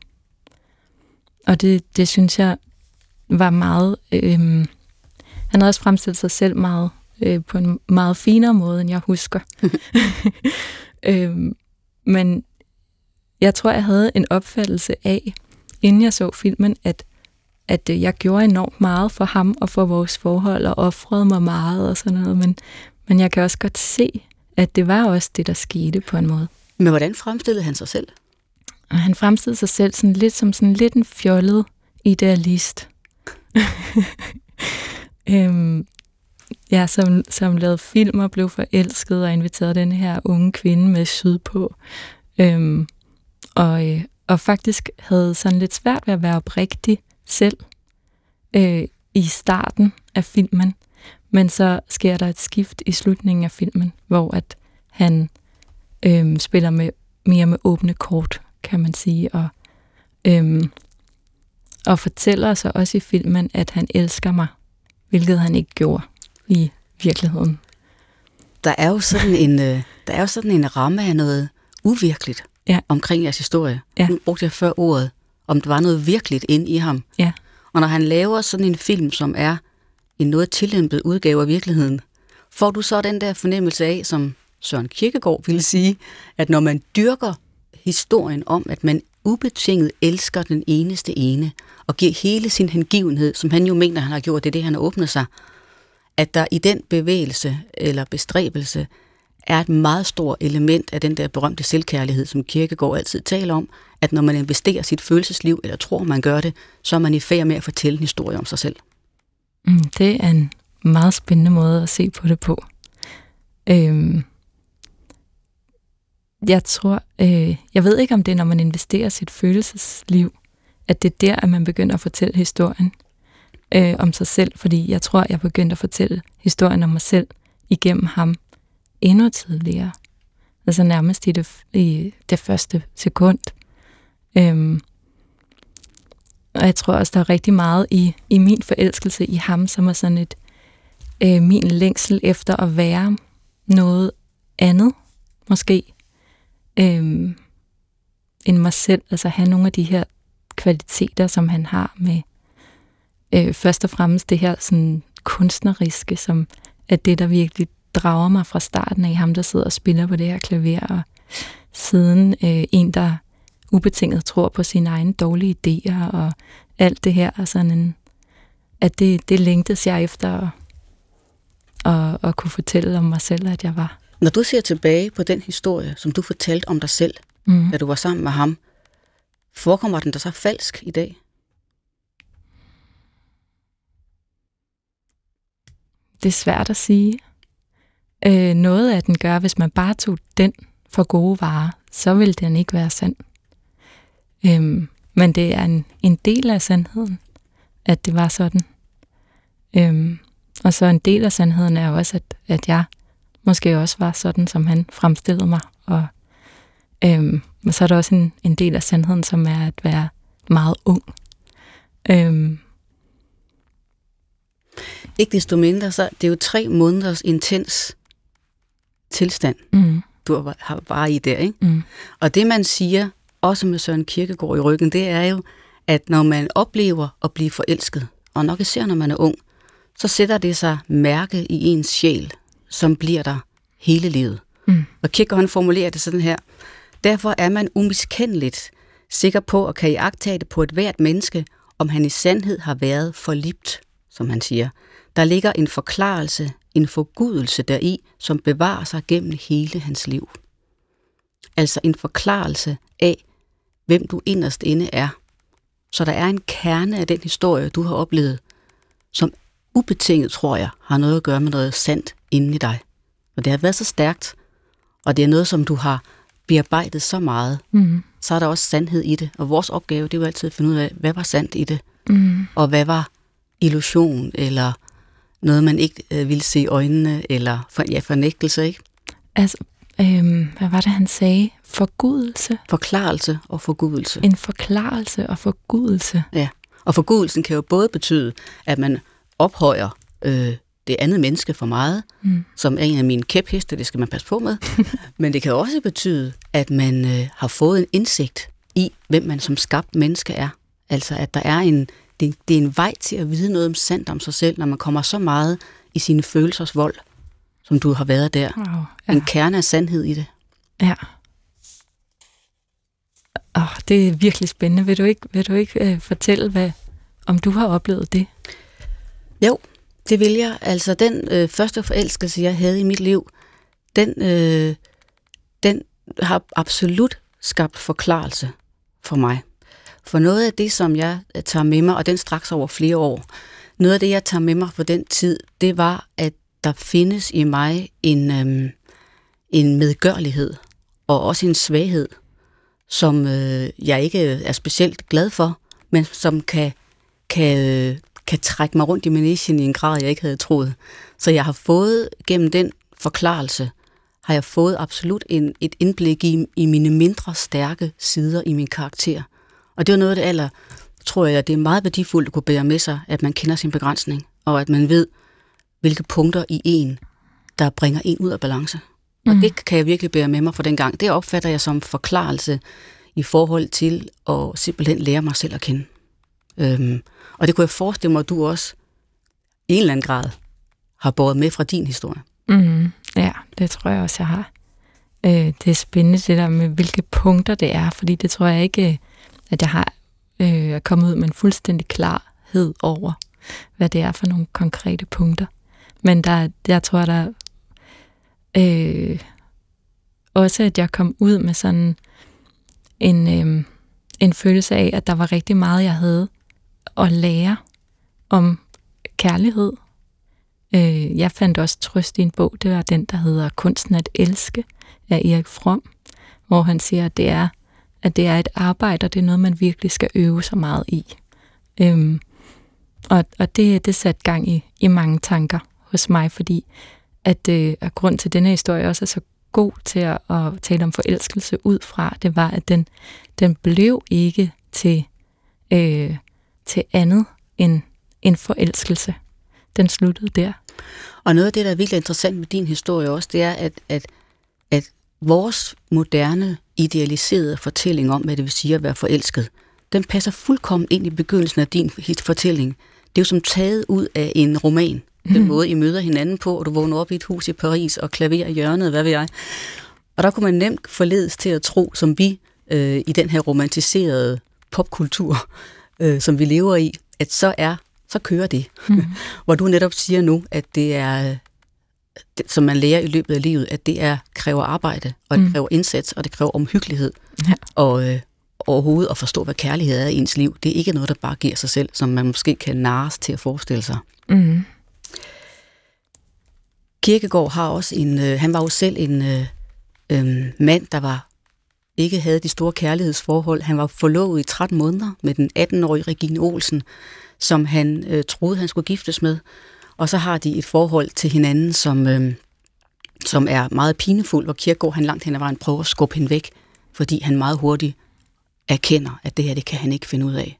Og det, det synes jeg var meget... Øh, han havde også fremstillet sig selv meget øh, på en meget finere måde, end jeg husker. øh, men jeg tror, jeg havde en opfattelse af, inden jeg så filmen, at, at jeg gjorde enormt meget for ham og for vores forhold, og offrede mig meget og sådan noget. Men, men jeg kan også godt se, at det var også det, der skete på en måde. Men hvordan fremstillede han sig selv? Og han fremstillede sig selv sådan lidt som sådan lidt en fjollet idealist. øhm, ja, som, som lavede film og blev forelsket og inviterede den her unge kvinde med sydpå. Øhm, og, øh, og faktisk havde sådan lidt svært ved at være oprigtig selv øh, i starten af filmen. Men så sker der et skift i slutningen af filmen, hvor at han øhm, spiller med mere med åbne kort, kan man sige, og, øhm, og fortæller så også i filmen, at han elsker mig, hvilket han ikke gjorde i virkeligheden. Der er jo sådan en, øh, der er jo sådan en ramme af noget uvirkeligt Ja. omkring jeres historie. Ja. Nu brugte jeg før ordet, om der var noget virkeligt inde i ham. Ja. Og når han laver sådan en film, som er en noget tillæmpet udgave af virkeligheden, får du så den der fornemmelse af, som Søren Kierkegaard ville sige, at når man dyrker historien om, at man ubetinget elsker den eneste ene, og giver hele sin hengivenhed, som han jo mener, han har gjort, det er det, han har åbnet sig, at der i den bevægelse eller bestræbelse er et meget stort element af den der berømte selvkærlighed, som Kierkegaard altid taler om, at når man investerer sit følelsesliv, eller tror, man gør det, så er man i færd med at fortælle en historie om sig selv. Mm, det er en meget spændende måde at se på det på. Øhm, jeg tror, øh, jeg ved ikke, om det er, når man investerer sit følelsesliv, at det er der, at man begynder at fortælle historien øh, om sig selv, fordi jeg tror, jeg begyndte at fortælle historien om mig selv igennem ham endnu tidligere. Altså nærmest i det, i det første sekund. Øhm, og jeg tror også, der er rigtig meget i, i min forelskelse i ham, som er sådan et øh, min længsel efter at være noget andet, måske, øh, end mig selv. Altså have nogle af de her kvaliteter, som han har med øh, først og fremmest det her sådan kunstneriske, som er det, der virkelig drager mig fra starten af ham, der sidder og spiller på det her klaver, og siden øh, en, der ubetinget tror på sine egne dårlige idéer, og alt det her, og sådan en, at det, det længtes jeg efter at, at, at kunne fortælle om mig selv, at jeg var. Når du ser tilbage på den historie, som du fortalte om dig selv, Mm. da du var sammen med ham, forekommer den der så falsk i dag? Det er svært at sige. Øh, noget af den gør, hvis man bare tog den for gode varer, så ville den ikke være sand. Øhm, men det er en, en del af sandheden, at det var sådan. Øhm, og så en del af sandheden er også, at, at jeg måske også var sådan, som han fremstillede mig. Og, øhm, og så er der også en, en del af sandheden, som er at være meget ung. Øhm, Ikke desto mindre, så det er jo tre måneders intens tilstand, mm, du har- bare i der, ikke? mm, Og det, man siger, også med Søren Kierkegaard i ryggen, det er jo, at når man oplever at blive forelsket, og nok især når man er ung, så sætter det sig mærke i ens sjæl, som bliver der hele livet. mm, Og Kierkegaard formulerer det sådan her. Derfor er man umiskendeligt sikker på at kan iagtage det på et hvert menneske, om han i sandhed har været forlibt, som han siger. Der ligger en forklarelse, en forgudelse deri, som bevarer sig gennem hele hans liv. Altså en forklarelse af, hvem du inderst inde er. Så der er en kerne af den historie, du har oplevet, som ubetinget, tror jeg, har noget at gøre med noget sandt inde i dig. Og det har været så stærkt, og det er noget, som du har bearbejdet så meget, mm, så er der også sandhed i det. Og vores opgave, det er jo altid at finde ud af, hvad var sandt i det, mm. og hvad var illusion, eller noget, man ikke øh, ville se i øjnene, eller for, ja, fornægtelse, ikke? Altså, øhm, hvad var det, han sagde? Forgudelse. Forklarelse og forgudelse. En forklarelse og forgudelse. Ja. Og forgudelsen kan jo både betyde, at man ophøjer øh, det andet menneske for meget, Mm. som er en af mine kæpheste, det skal man passe på med. Men det kan også betyde, at man øh, har fået en indsigt i, hvem man som skabt menneske er. Altså, at der er en, det, det er en vej til at vide noget om sandt om sig selv, når man kommer så meget i sine følelsers vold, som du har været der. Wow. Ja. En kerne af sandhed i det. Ja. Oh, det er virkelig spændende. Vil du ikke, vil du ikke øh, fortælle, hvad, om du har oplevet det? Jo, det vil jeg. Altså, den øh, første forelskelse, jeg havde i mit liv, den, øh, den har absolut skabt forklarelse for mig. For noget af det, som jeg øh, tager med mig, og den straks over flere år, noget af det, jeg tager med mig fra den tid, det var, at der findes i mig en, øh, en medgørlighed, og også en svaghed, som øh, jeg ikke øh, er specielt glad for, men som kan, kan, øh, kan trække mig rundt i managen i en grad, jeg ikke havde troet. Så jeg har fået gennem den forklarelse, har jeg fået absolut en, et indblik i, i mine mindre stærke sider i min karakter. Og det var noget af det aller, tror jeg, det er meget værdifuldt at kunne bære med sig, at man kender sin begrænsning, og at man ved, hvilke punkter i en, der bringer en ud af balance. Og mm. det kan jeg virkelig bære med mig for den gang. Det opfatter jeg som forklarelse i forhold til at simpelthen lære mig selv at kende. Øhm, og det kunne jeg forestille mig, at du også i en eller anden grad har båret med fra din historie. Mm, ja, det tror jeg også, jeg har. Øh, det er spændende det der med, hvilke punkter det er, fordi det tror jeg ikke, øh, at jeg har øh, kommet ud med en fuldstændig klarhed over, hvad det er for nogle konkrete punkter. Men der, jeg tror, der øh, også, at jeg kom ud med sådan en, øh, en følelse af, at der var rigtig meget, jeg havde at lære om kærlighed. Øh, jeg fandt også trøst i en bog, det var den, der hedder Kunsten at elske af Erik Fromm, hvor han siger, at det er, at det er et arbejde, og det er noget, man virkelig skal øve sig meget i. Øhm, og og det, det satte gang i, i mange tanker hos mig, fordi at, øh, at grund til denne historie også er så god til at, at tale om forelskelse ud fra, det var, at den, den blev ikke til, øh, til andet end en forelskelse. Den sluttede der. Og noget af det, der er virkelig interessant med din historie også, det er, at, at, at vores moderne, idealiserede fortælling om, hvad det vil sige at være forelsket, den passer fuldkommen ind i begyndelsen af din fortælling. Det er jo som taget ud af en roman den mm. måde, I møder hinanden på, og du vågner op i et hus i Paris og klaver i hjørnet, hvad ved jeg. Og der kunne man nemt forledes til at tro, som vi øh, i den her romantiserede popkultur, øh, som vi lever i, at så er så kører det. Mm. Hvor du netop siger nu, at det er, det, som man lærer i løbet af livet, at det er kræver arbejde, og det mm. kræver indsats, og det kræver omhyggelighed. Ja. Og øh, overhovedet at forstå, hvad kærlighed er i ens liv, det er ikke noget, der bare giver sig selv, som man måske kan narres til at forestille sig. Mm. Kirkegaard har også en, øh, han var jo selv en øh, øh, mand, der var ikke havde de store kærlighedsforhold. Han var forlovet i 13 måneder med den 18-årige Regine Olsen, som han øh, troede, han skulle giftes med. Og så har de et forhold til hinanden, som, øh, som er meget pinefuld, hvor Kirkegaard han langt hen ad vejen prøver at skubbe hende væk, fordi han meget hurtigt erkender, at det her det kan han ikke finde ud af.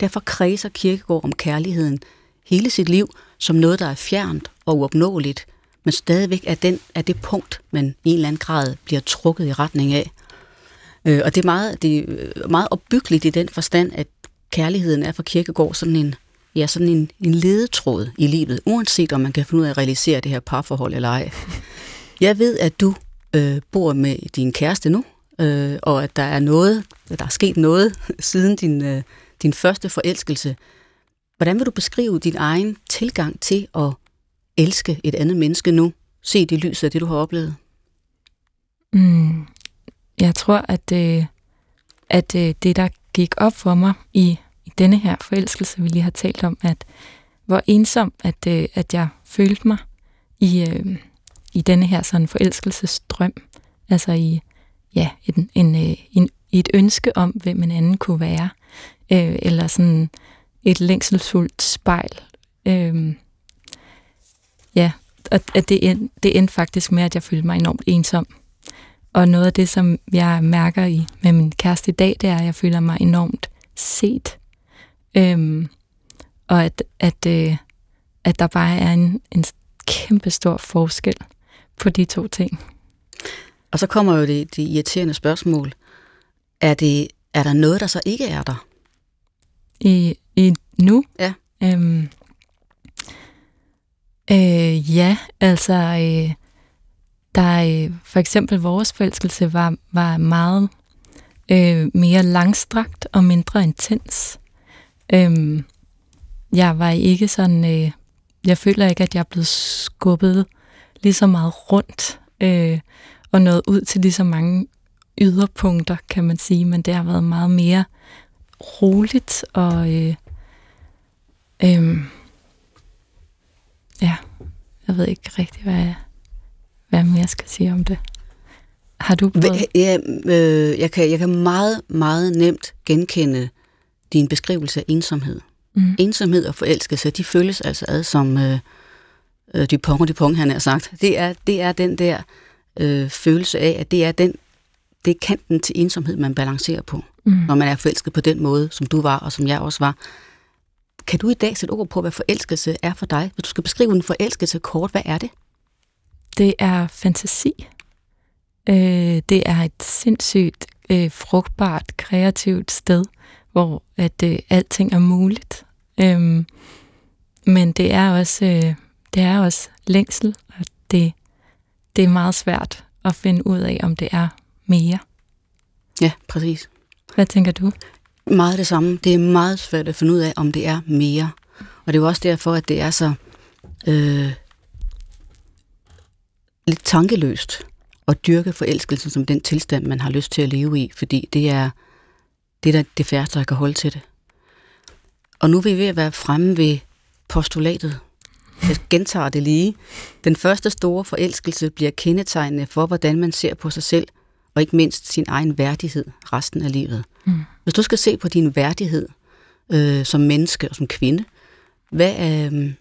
Derfor kredser Kirkegaard om kærligheden hele sit liv som noget, der er fjernt og uopnåeligt, men stadigvæk er, den, er det punkt, man i en eller anden grad bliver trukket i retning af. Øh, og det er, meget, det er øh, meget opbyggeligt i den forstand, at kærligheden er for Kirkegård sådan en, ja, sådan en, en ledetråd i livet, uanset om man kan finde ud af at realisere det her parforhold eller ej. Jeg ved, at du øh, bor med din kæreste nu, øh, og at der er noget, at der er sket noget siden din, øh, din første forelskelse. Hvordan vil du beskrive din egen tilgang til at elske et andet menneske nu, set i lyset af det, du har oplevet? Mm, jeg tror, at, øh, at øh, det, der gik op for mig i, i denne her forelskelse, vi lige har talt om, at hvor ensom, at, øh, at jeg følte mig i, øh, i denne her sådan forelskelsesdrøm. Altså i ja, en, en, øh, en, et ønske om, hvem en anden kunne være. Øh, eller sådan et længselsfuldt spejl. Øh, ja, og at det, end, det endte faktisk med, at jeg følte mig enormt ensom. Og noget af det, som jeg mærker i med min kæreste i dag, det er, at jeg føler mig enormt set. Øhm, og at, at, øh, at der bare er en, en kæmpe stor forskel på de to ting. Og så kommer jo det, det irriterende spørgsmål. Er, det, er der noget, der så ikke er der? I, i nu? Ja. Øhm, Øh, ja, altså, øh, der øh, for eksempel vores forelskelse var, var meget øh, mere langstrakt og mindre intens. Øh, jeg var ikke sådan, øh, jeg føler ikke, at jeg er blevet skubbet lige så meget rundt øh, og nået ud til lige så mange yderpunkter, kan man sige, men det har været meget mere roligt og øh, øh, Ja, jeg ved ikke rigtig, hvad jeg, hvad mere jeg skal sige om det. Har du prøvet? Ja, øh, jeg, kan, jeg kan meget, meget nemt genkende din beskrivelse af ensomhed. Mm. Ensomhed og forelskelse, de føles altså ad som øh, øh, Dupont og Dupont, han har sagt. Det er, det er den der øh, følelse af, at det er den det er kanten til ensomhed, man balancerer på, mm. når man er forelsket på den måde, som du var, og som jeg også var. Kan du i dag sætte ord på, hvad forelskelse er for dig? Hvis du skal beskrive en forelskelse kort, hvad er det? Det er fantasi. Øh, det er et sindssygt øh, frugtbart, kreativt sted, hvor at øh, alting er muligt. Øh, men det er også øh, det er også længsel, og det, det er meget svært at finde ud af, om det er mere. Ja, præcis. Hvad tænker du? Meget det samme. Det er meget svært at finde ud af, om det er mere. Og det er jo også derfor, at det er så øh, lidt tankeløst at dyrke forelskelsen som den tilstand, man har lyst til at leve i, fordi det er det, der det færreste, der kan holde til det. Og nu er vi ved at være fremme ved postulatet. Jeg gentager det lige. Den første store forelskelse bliver kendetegnende for, hvordan man ser på sig selv, og ikke mindst sin egen værdighed resten af livet. Mm. Hvis du skal se på din værdighed øh, som menneske og som kvinde, hvad, øh,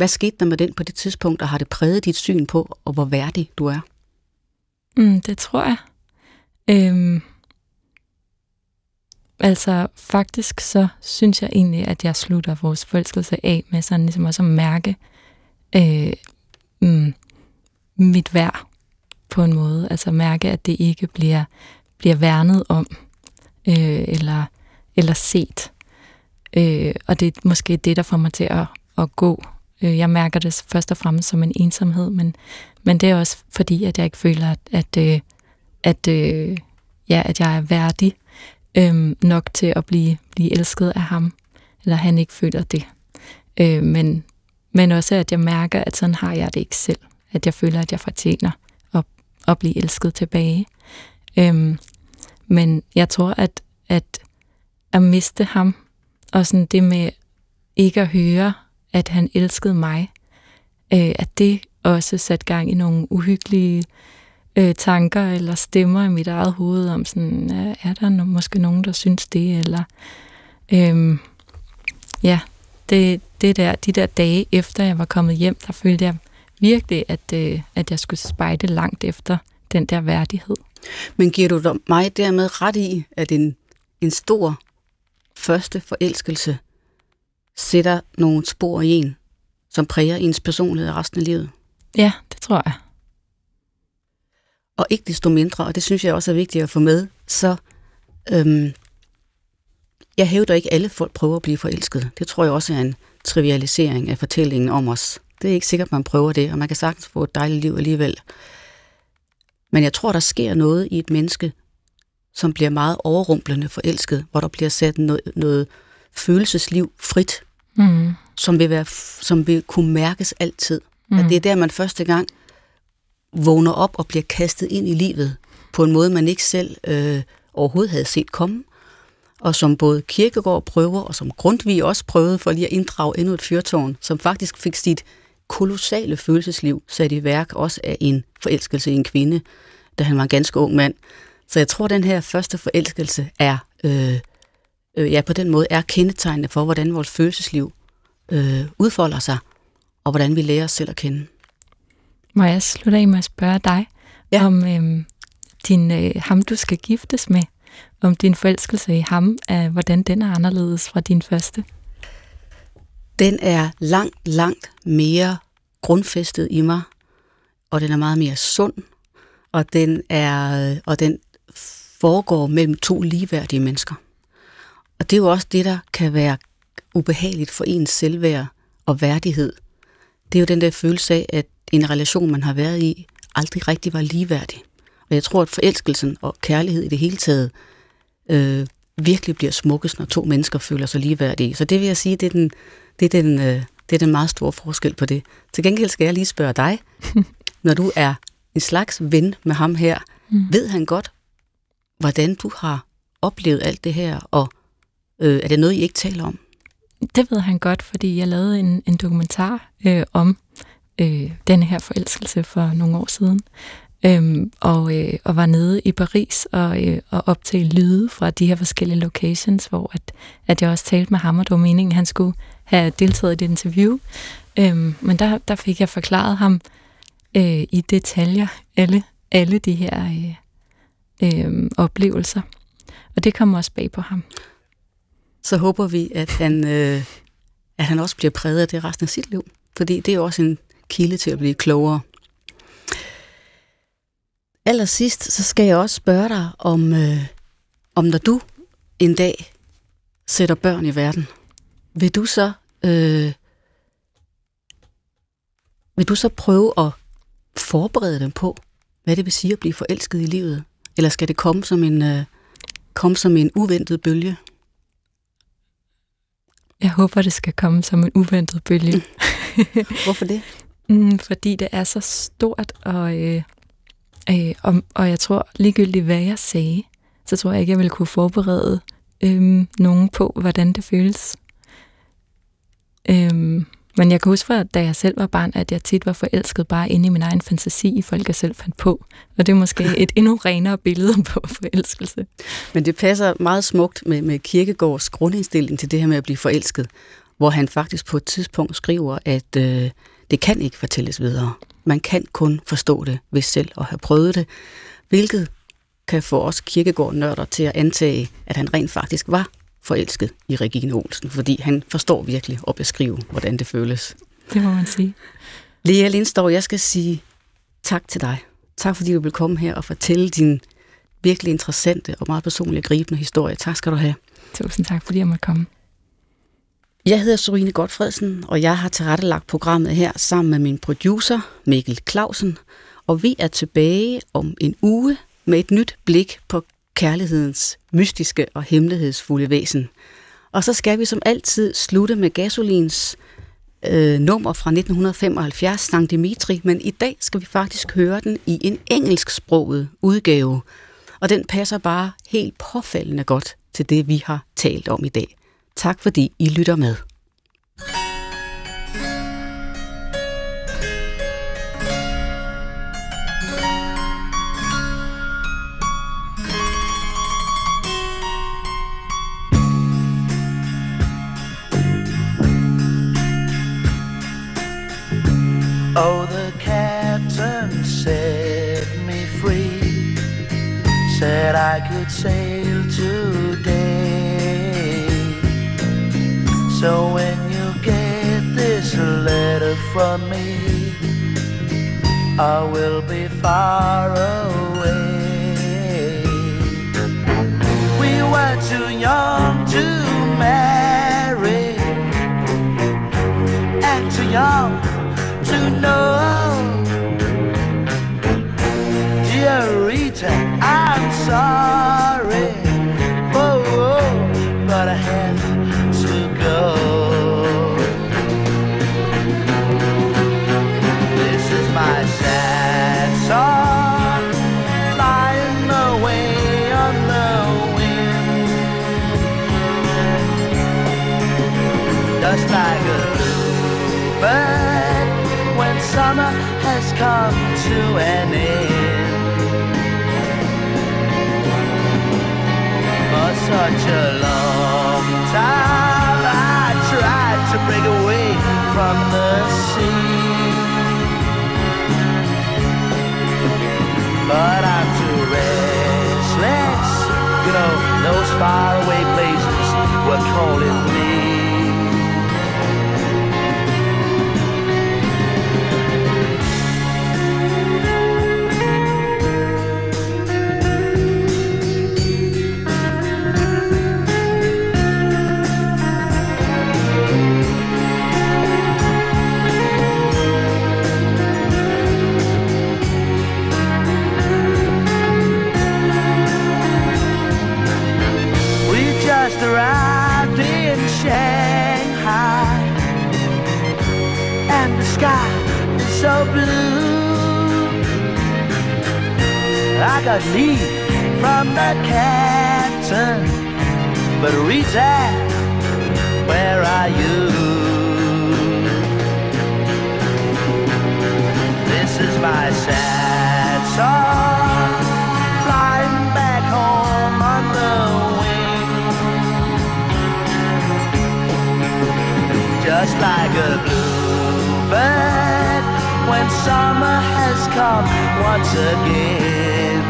hvad skete der med den på det tidspunkt, og har det præget dit syn på, og hvor værdig du er? Mm, det tror jeg. Øhm, altså faktisk så synes jeg egentlig, at jeg slutter vores forelskelse af med sådan ligesom også at mærke øh, mm, mit værd på en måde. Altså mærke, at det ikke bliver, bliver værnet om øh, eller, eller set. Øh, og det er måske det, der får mig til at, at gå. Øh, jeg mærker det først og fremmest som en ensomhed, men, men det er også fordi, at jeg ikke føler, at, at, øh, at, øh, ja, at jeg er værdig øh, nok til at blive, blive elsket af ham, eller han ikke føler det. Øh, men, men også, at jeg mærker, at sådan har jeg det ikke selv. At jeg føler, at jeg fortjener at, at blive elsket tilbage. Øh, men jeg tror, at, at at miste ham, og sådan det med ikke at høre, at han elskede mig, øh, at det også satte gang i nogle uhyggelige øh, tanker eller stemmer i mit eget hoved om sådan, er der no- måske nogen, der synes det, eller øh, ja, det, det der, de der dage efter jeg var kommet hjem, der følte jeg virkelig, at, øh, at jeg skulle spejde langt efter den der værdighed. Men giver du mig dermed ret i, at en, en stor første forelskelse sætter nogle spor i en, som præger ens personlighed resten af livet? Ja, det tror jeg. Og ikke desto mindre, og det synes jeg også er vigtigt at få med, så øhm, jeg hævder ikke, at alle folk prøver at blive forelsket. Det tror jeg også er en trivialisering af fortællingen om os. Det er ikke sikkert, man prøver det, og man kan sagtens få et dejligt liv alligevel. Men jeg tror, der sker noget i et menneske, som bliver meget overrumplende forelsket, hvor der bliver sat noget, noget følelsesliv frit, mm. som, vil være, som vil kunne mærkes altid. Mm. At det er der, man første gang vågner op og bliver kastet ind i livet på en måde, man ikke selv øh, overhovedet havde set komme. Og som både Kirkegaard prøver, og som Grundtvig også prøvede for lige at inddrage endnu et fyrtårn, som faktisk fik sit kolossale følelsesliv sat i værk, også af en forelskelse i en kvinde, da han var en ganske ung mand. Så jeg tror, at den her første forelskelse er, øh, øh, ja, på den måde er kendetegnende for, hvordan vores følelsesliv øh, udfolder sig, og hvordan vi lærer os selv at kende. Må jeg slutte af med at spørge dig, ja. om øh, din, øh, ham, du skal giftes med, om din forelskelse i ham, øh, hvordan den er anderledes fra din første? Den er langt, langt mere grundfæstet i mig, og den er meget mere sund, og den, er, og den foregår mellem to ligeværdige mennesker. Og det er jo også det, der kan være ubehageligt for ens selvværd og værdighed. Det er jo den der følelse af, at en relation, man har været i, aldrig rigtig var ligeværdig. Og jeg tror, at forelskelsen og kærlighed i det hele taget øh, virkelig bliver smukkest, når to mennesker føler sig ligeværdige. Så det vil jeg sige, det er den, det er den, øh, det er den meget store forskel på det. Til gengæld skal jeg lige spørge dig, når du er en slags ven med ham her, mm. ved han godt, hvordan du har oplevet alt det her, og øh, er det noget, I ikke taler om? Det ved han godt, fordi jeg lavede en, en dokumentar øh, om øh, denne her forelskelse for nogle år siden. øhm, og, øh, og var nede i Paris og, øh, og optage lyde fra de her forskellige locations, hvor at, at jeg også talte med ham, og det var meningen, at han skulle have deltaget i det interview. Øhm, men der, der fik jeg forklaret ham øh, i detaljer alle, alle de her øh, øh, oplevelser. Og det kom også bag på ham. Så håber vi, at han, øh, at han også bliver præget af det resten af sit liv. Fordi det er også en kilde til at blive klogere. Allersidst, så skal jeg også spørge dig om, øh, om når du en dag sætter børn i verden, vil du så øh, vil du så prøve at forberede dem på, hvad det vil sige at blive forelsket i livet? Eller skal det komme som en, øh, komme som en uventet bølge? Jeg håber, det skal komme som en uventet bølge. Hvorfor det? Mm, fordi det er så stort, og, øh, øh, og, og jeg tror ligegyldigt, hvad jeg sagde, så tror jeg ikke, jeg ville kunne forberede øh, nogen på, hvordan det føles. Øh, men jeg kan huske fra, da jeg selv var barn, at jeg tit var forelsket bare inde i min egen fantasi i folk, jeg selv fandt på. Og det er måske et endnu renere billede på forelskelse. Men det passer meget smukt med, med Kirkegårds grundindstilling til det her med at blive forelsket, hvor han faktisk på et tidspunkt skriver, at øh, det kan ikke fortælles videre. Man kan kun forstå det ved selv at have prøvet det, hvilket kan få os kirkegård-nørder til at antage, at han rent faktisk var forelsket i Regine Olsen, fordi han forstår virkelig at beskrive, hvordan det føles. Det må man sige. Lea Lindstorv, jeg skal sige tak til dig. Tak fordi du vil komme her og fortælle din virkelig interessante og meget personlige gribende historie. Tak skal du have. Tusind tak, fordi jeg måtte komme. Jeg hedder Sorine Godfredsen, og jeg har tilrettelagt programmet her sammen med min producer, Mikkel Clausen, og vi er tilbage om en uge med et nyt blik på kærlighedens mystiske og hemmelighedsfulde væsen. Og så skal vi som altid slutte med Gasolins øh, nummer fra 1975, Sankt Dimitri, men i dag skal vi faktisk høre den i en engelsksproget udgave. Og den passer bare helt påfaldende godt til det, vi har talt om i dag. Tak fordi I lytter med. Oh, the captain set me free. Said I could sail today. So when you get this letter from me, I will be far away. We were too young to marry, and too young to know. Dear Rita, I'm sorry. Oh, oh, but I have come to an end. For such a long time I tried to break away from the sea. But I'm too restless. You know, those faraway places were calling me. Arrived in Shanghai, and the sky is so blue. I got leave from the captain, but Rita, where are you? This is my sad song. just like a bluebird when summer has come once again.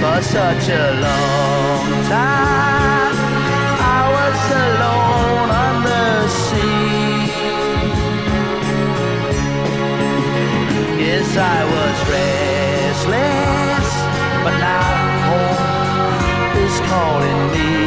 For such a long time, I was alone on the sea. Yes, I was restless, but now home is calling me.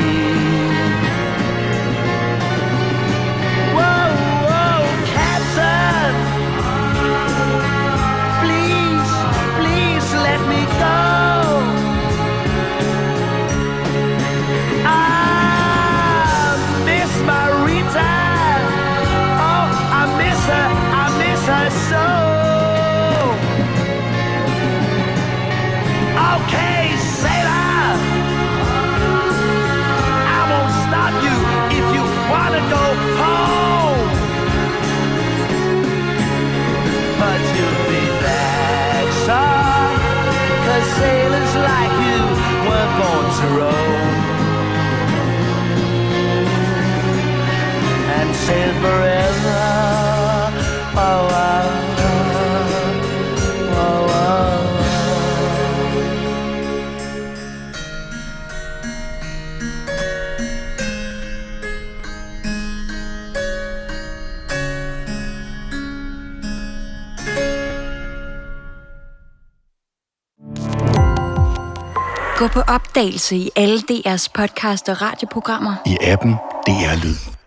Sail forever. Oh, oh, oh, oh, oh. Gå på opdagelse i alle DR's podcast og radioprogrammer. I appen DR Lyd.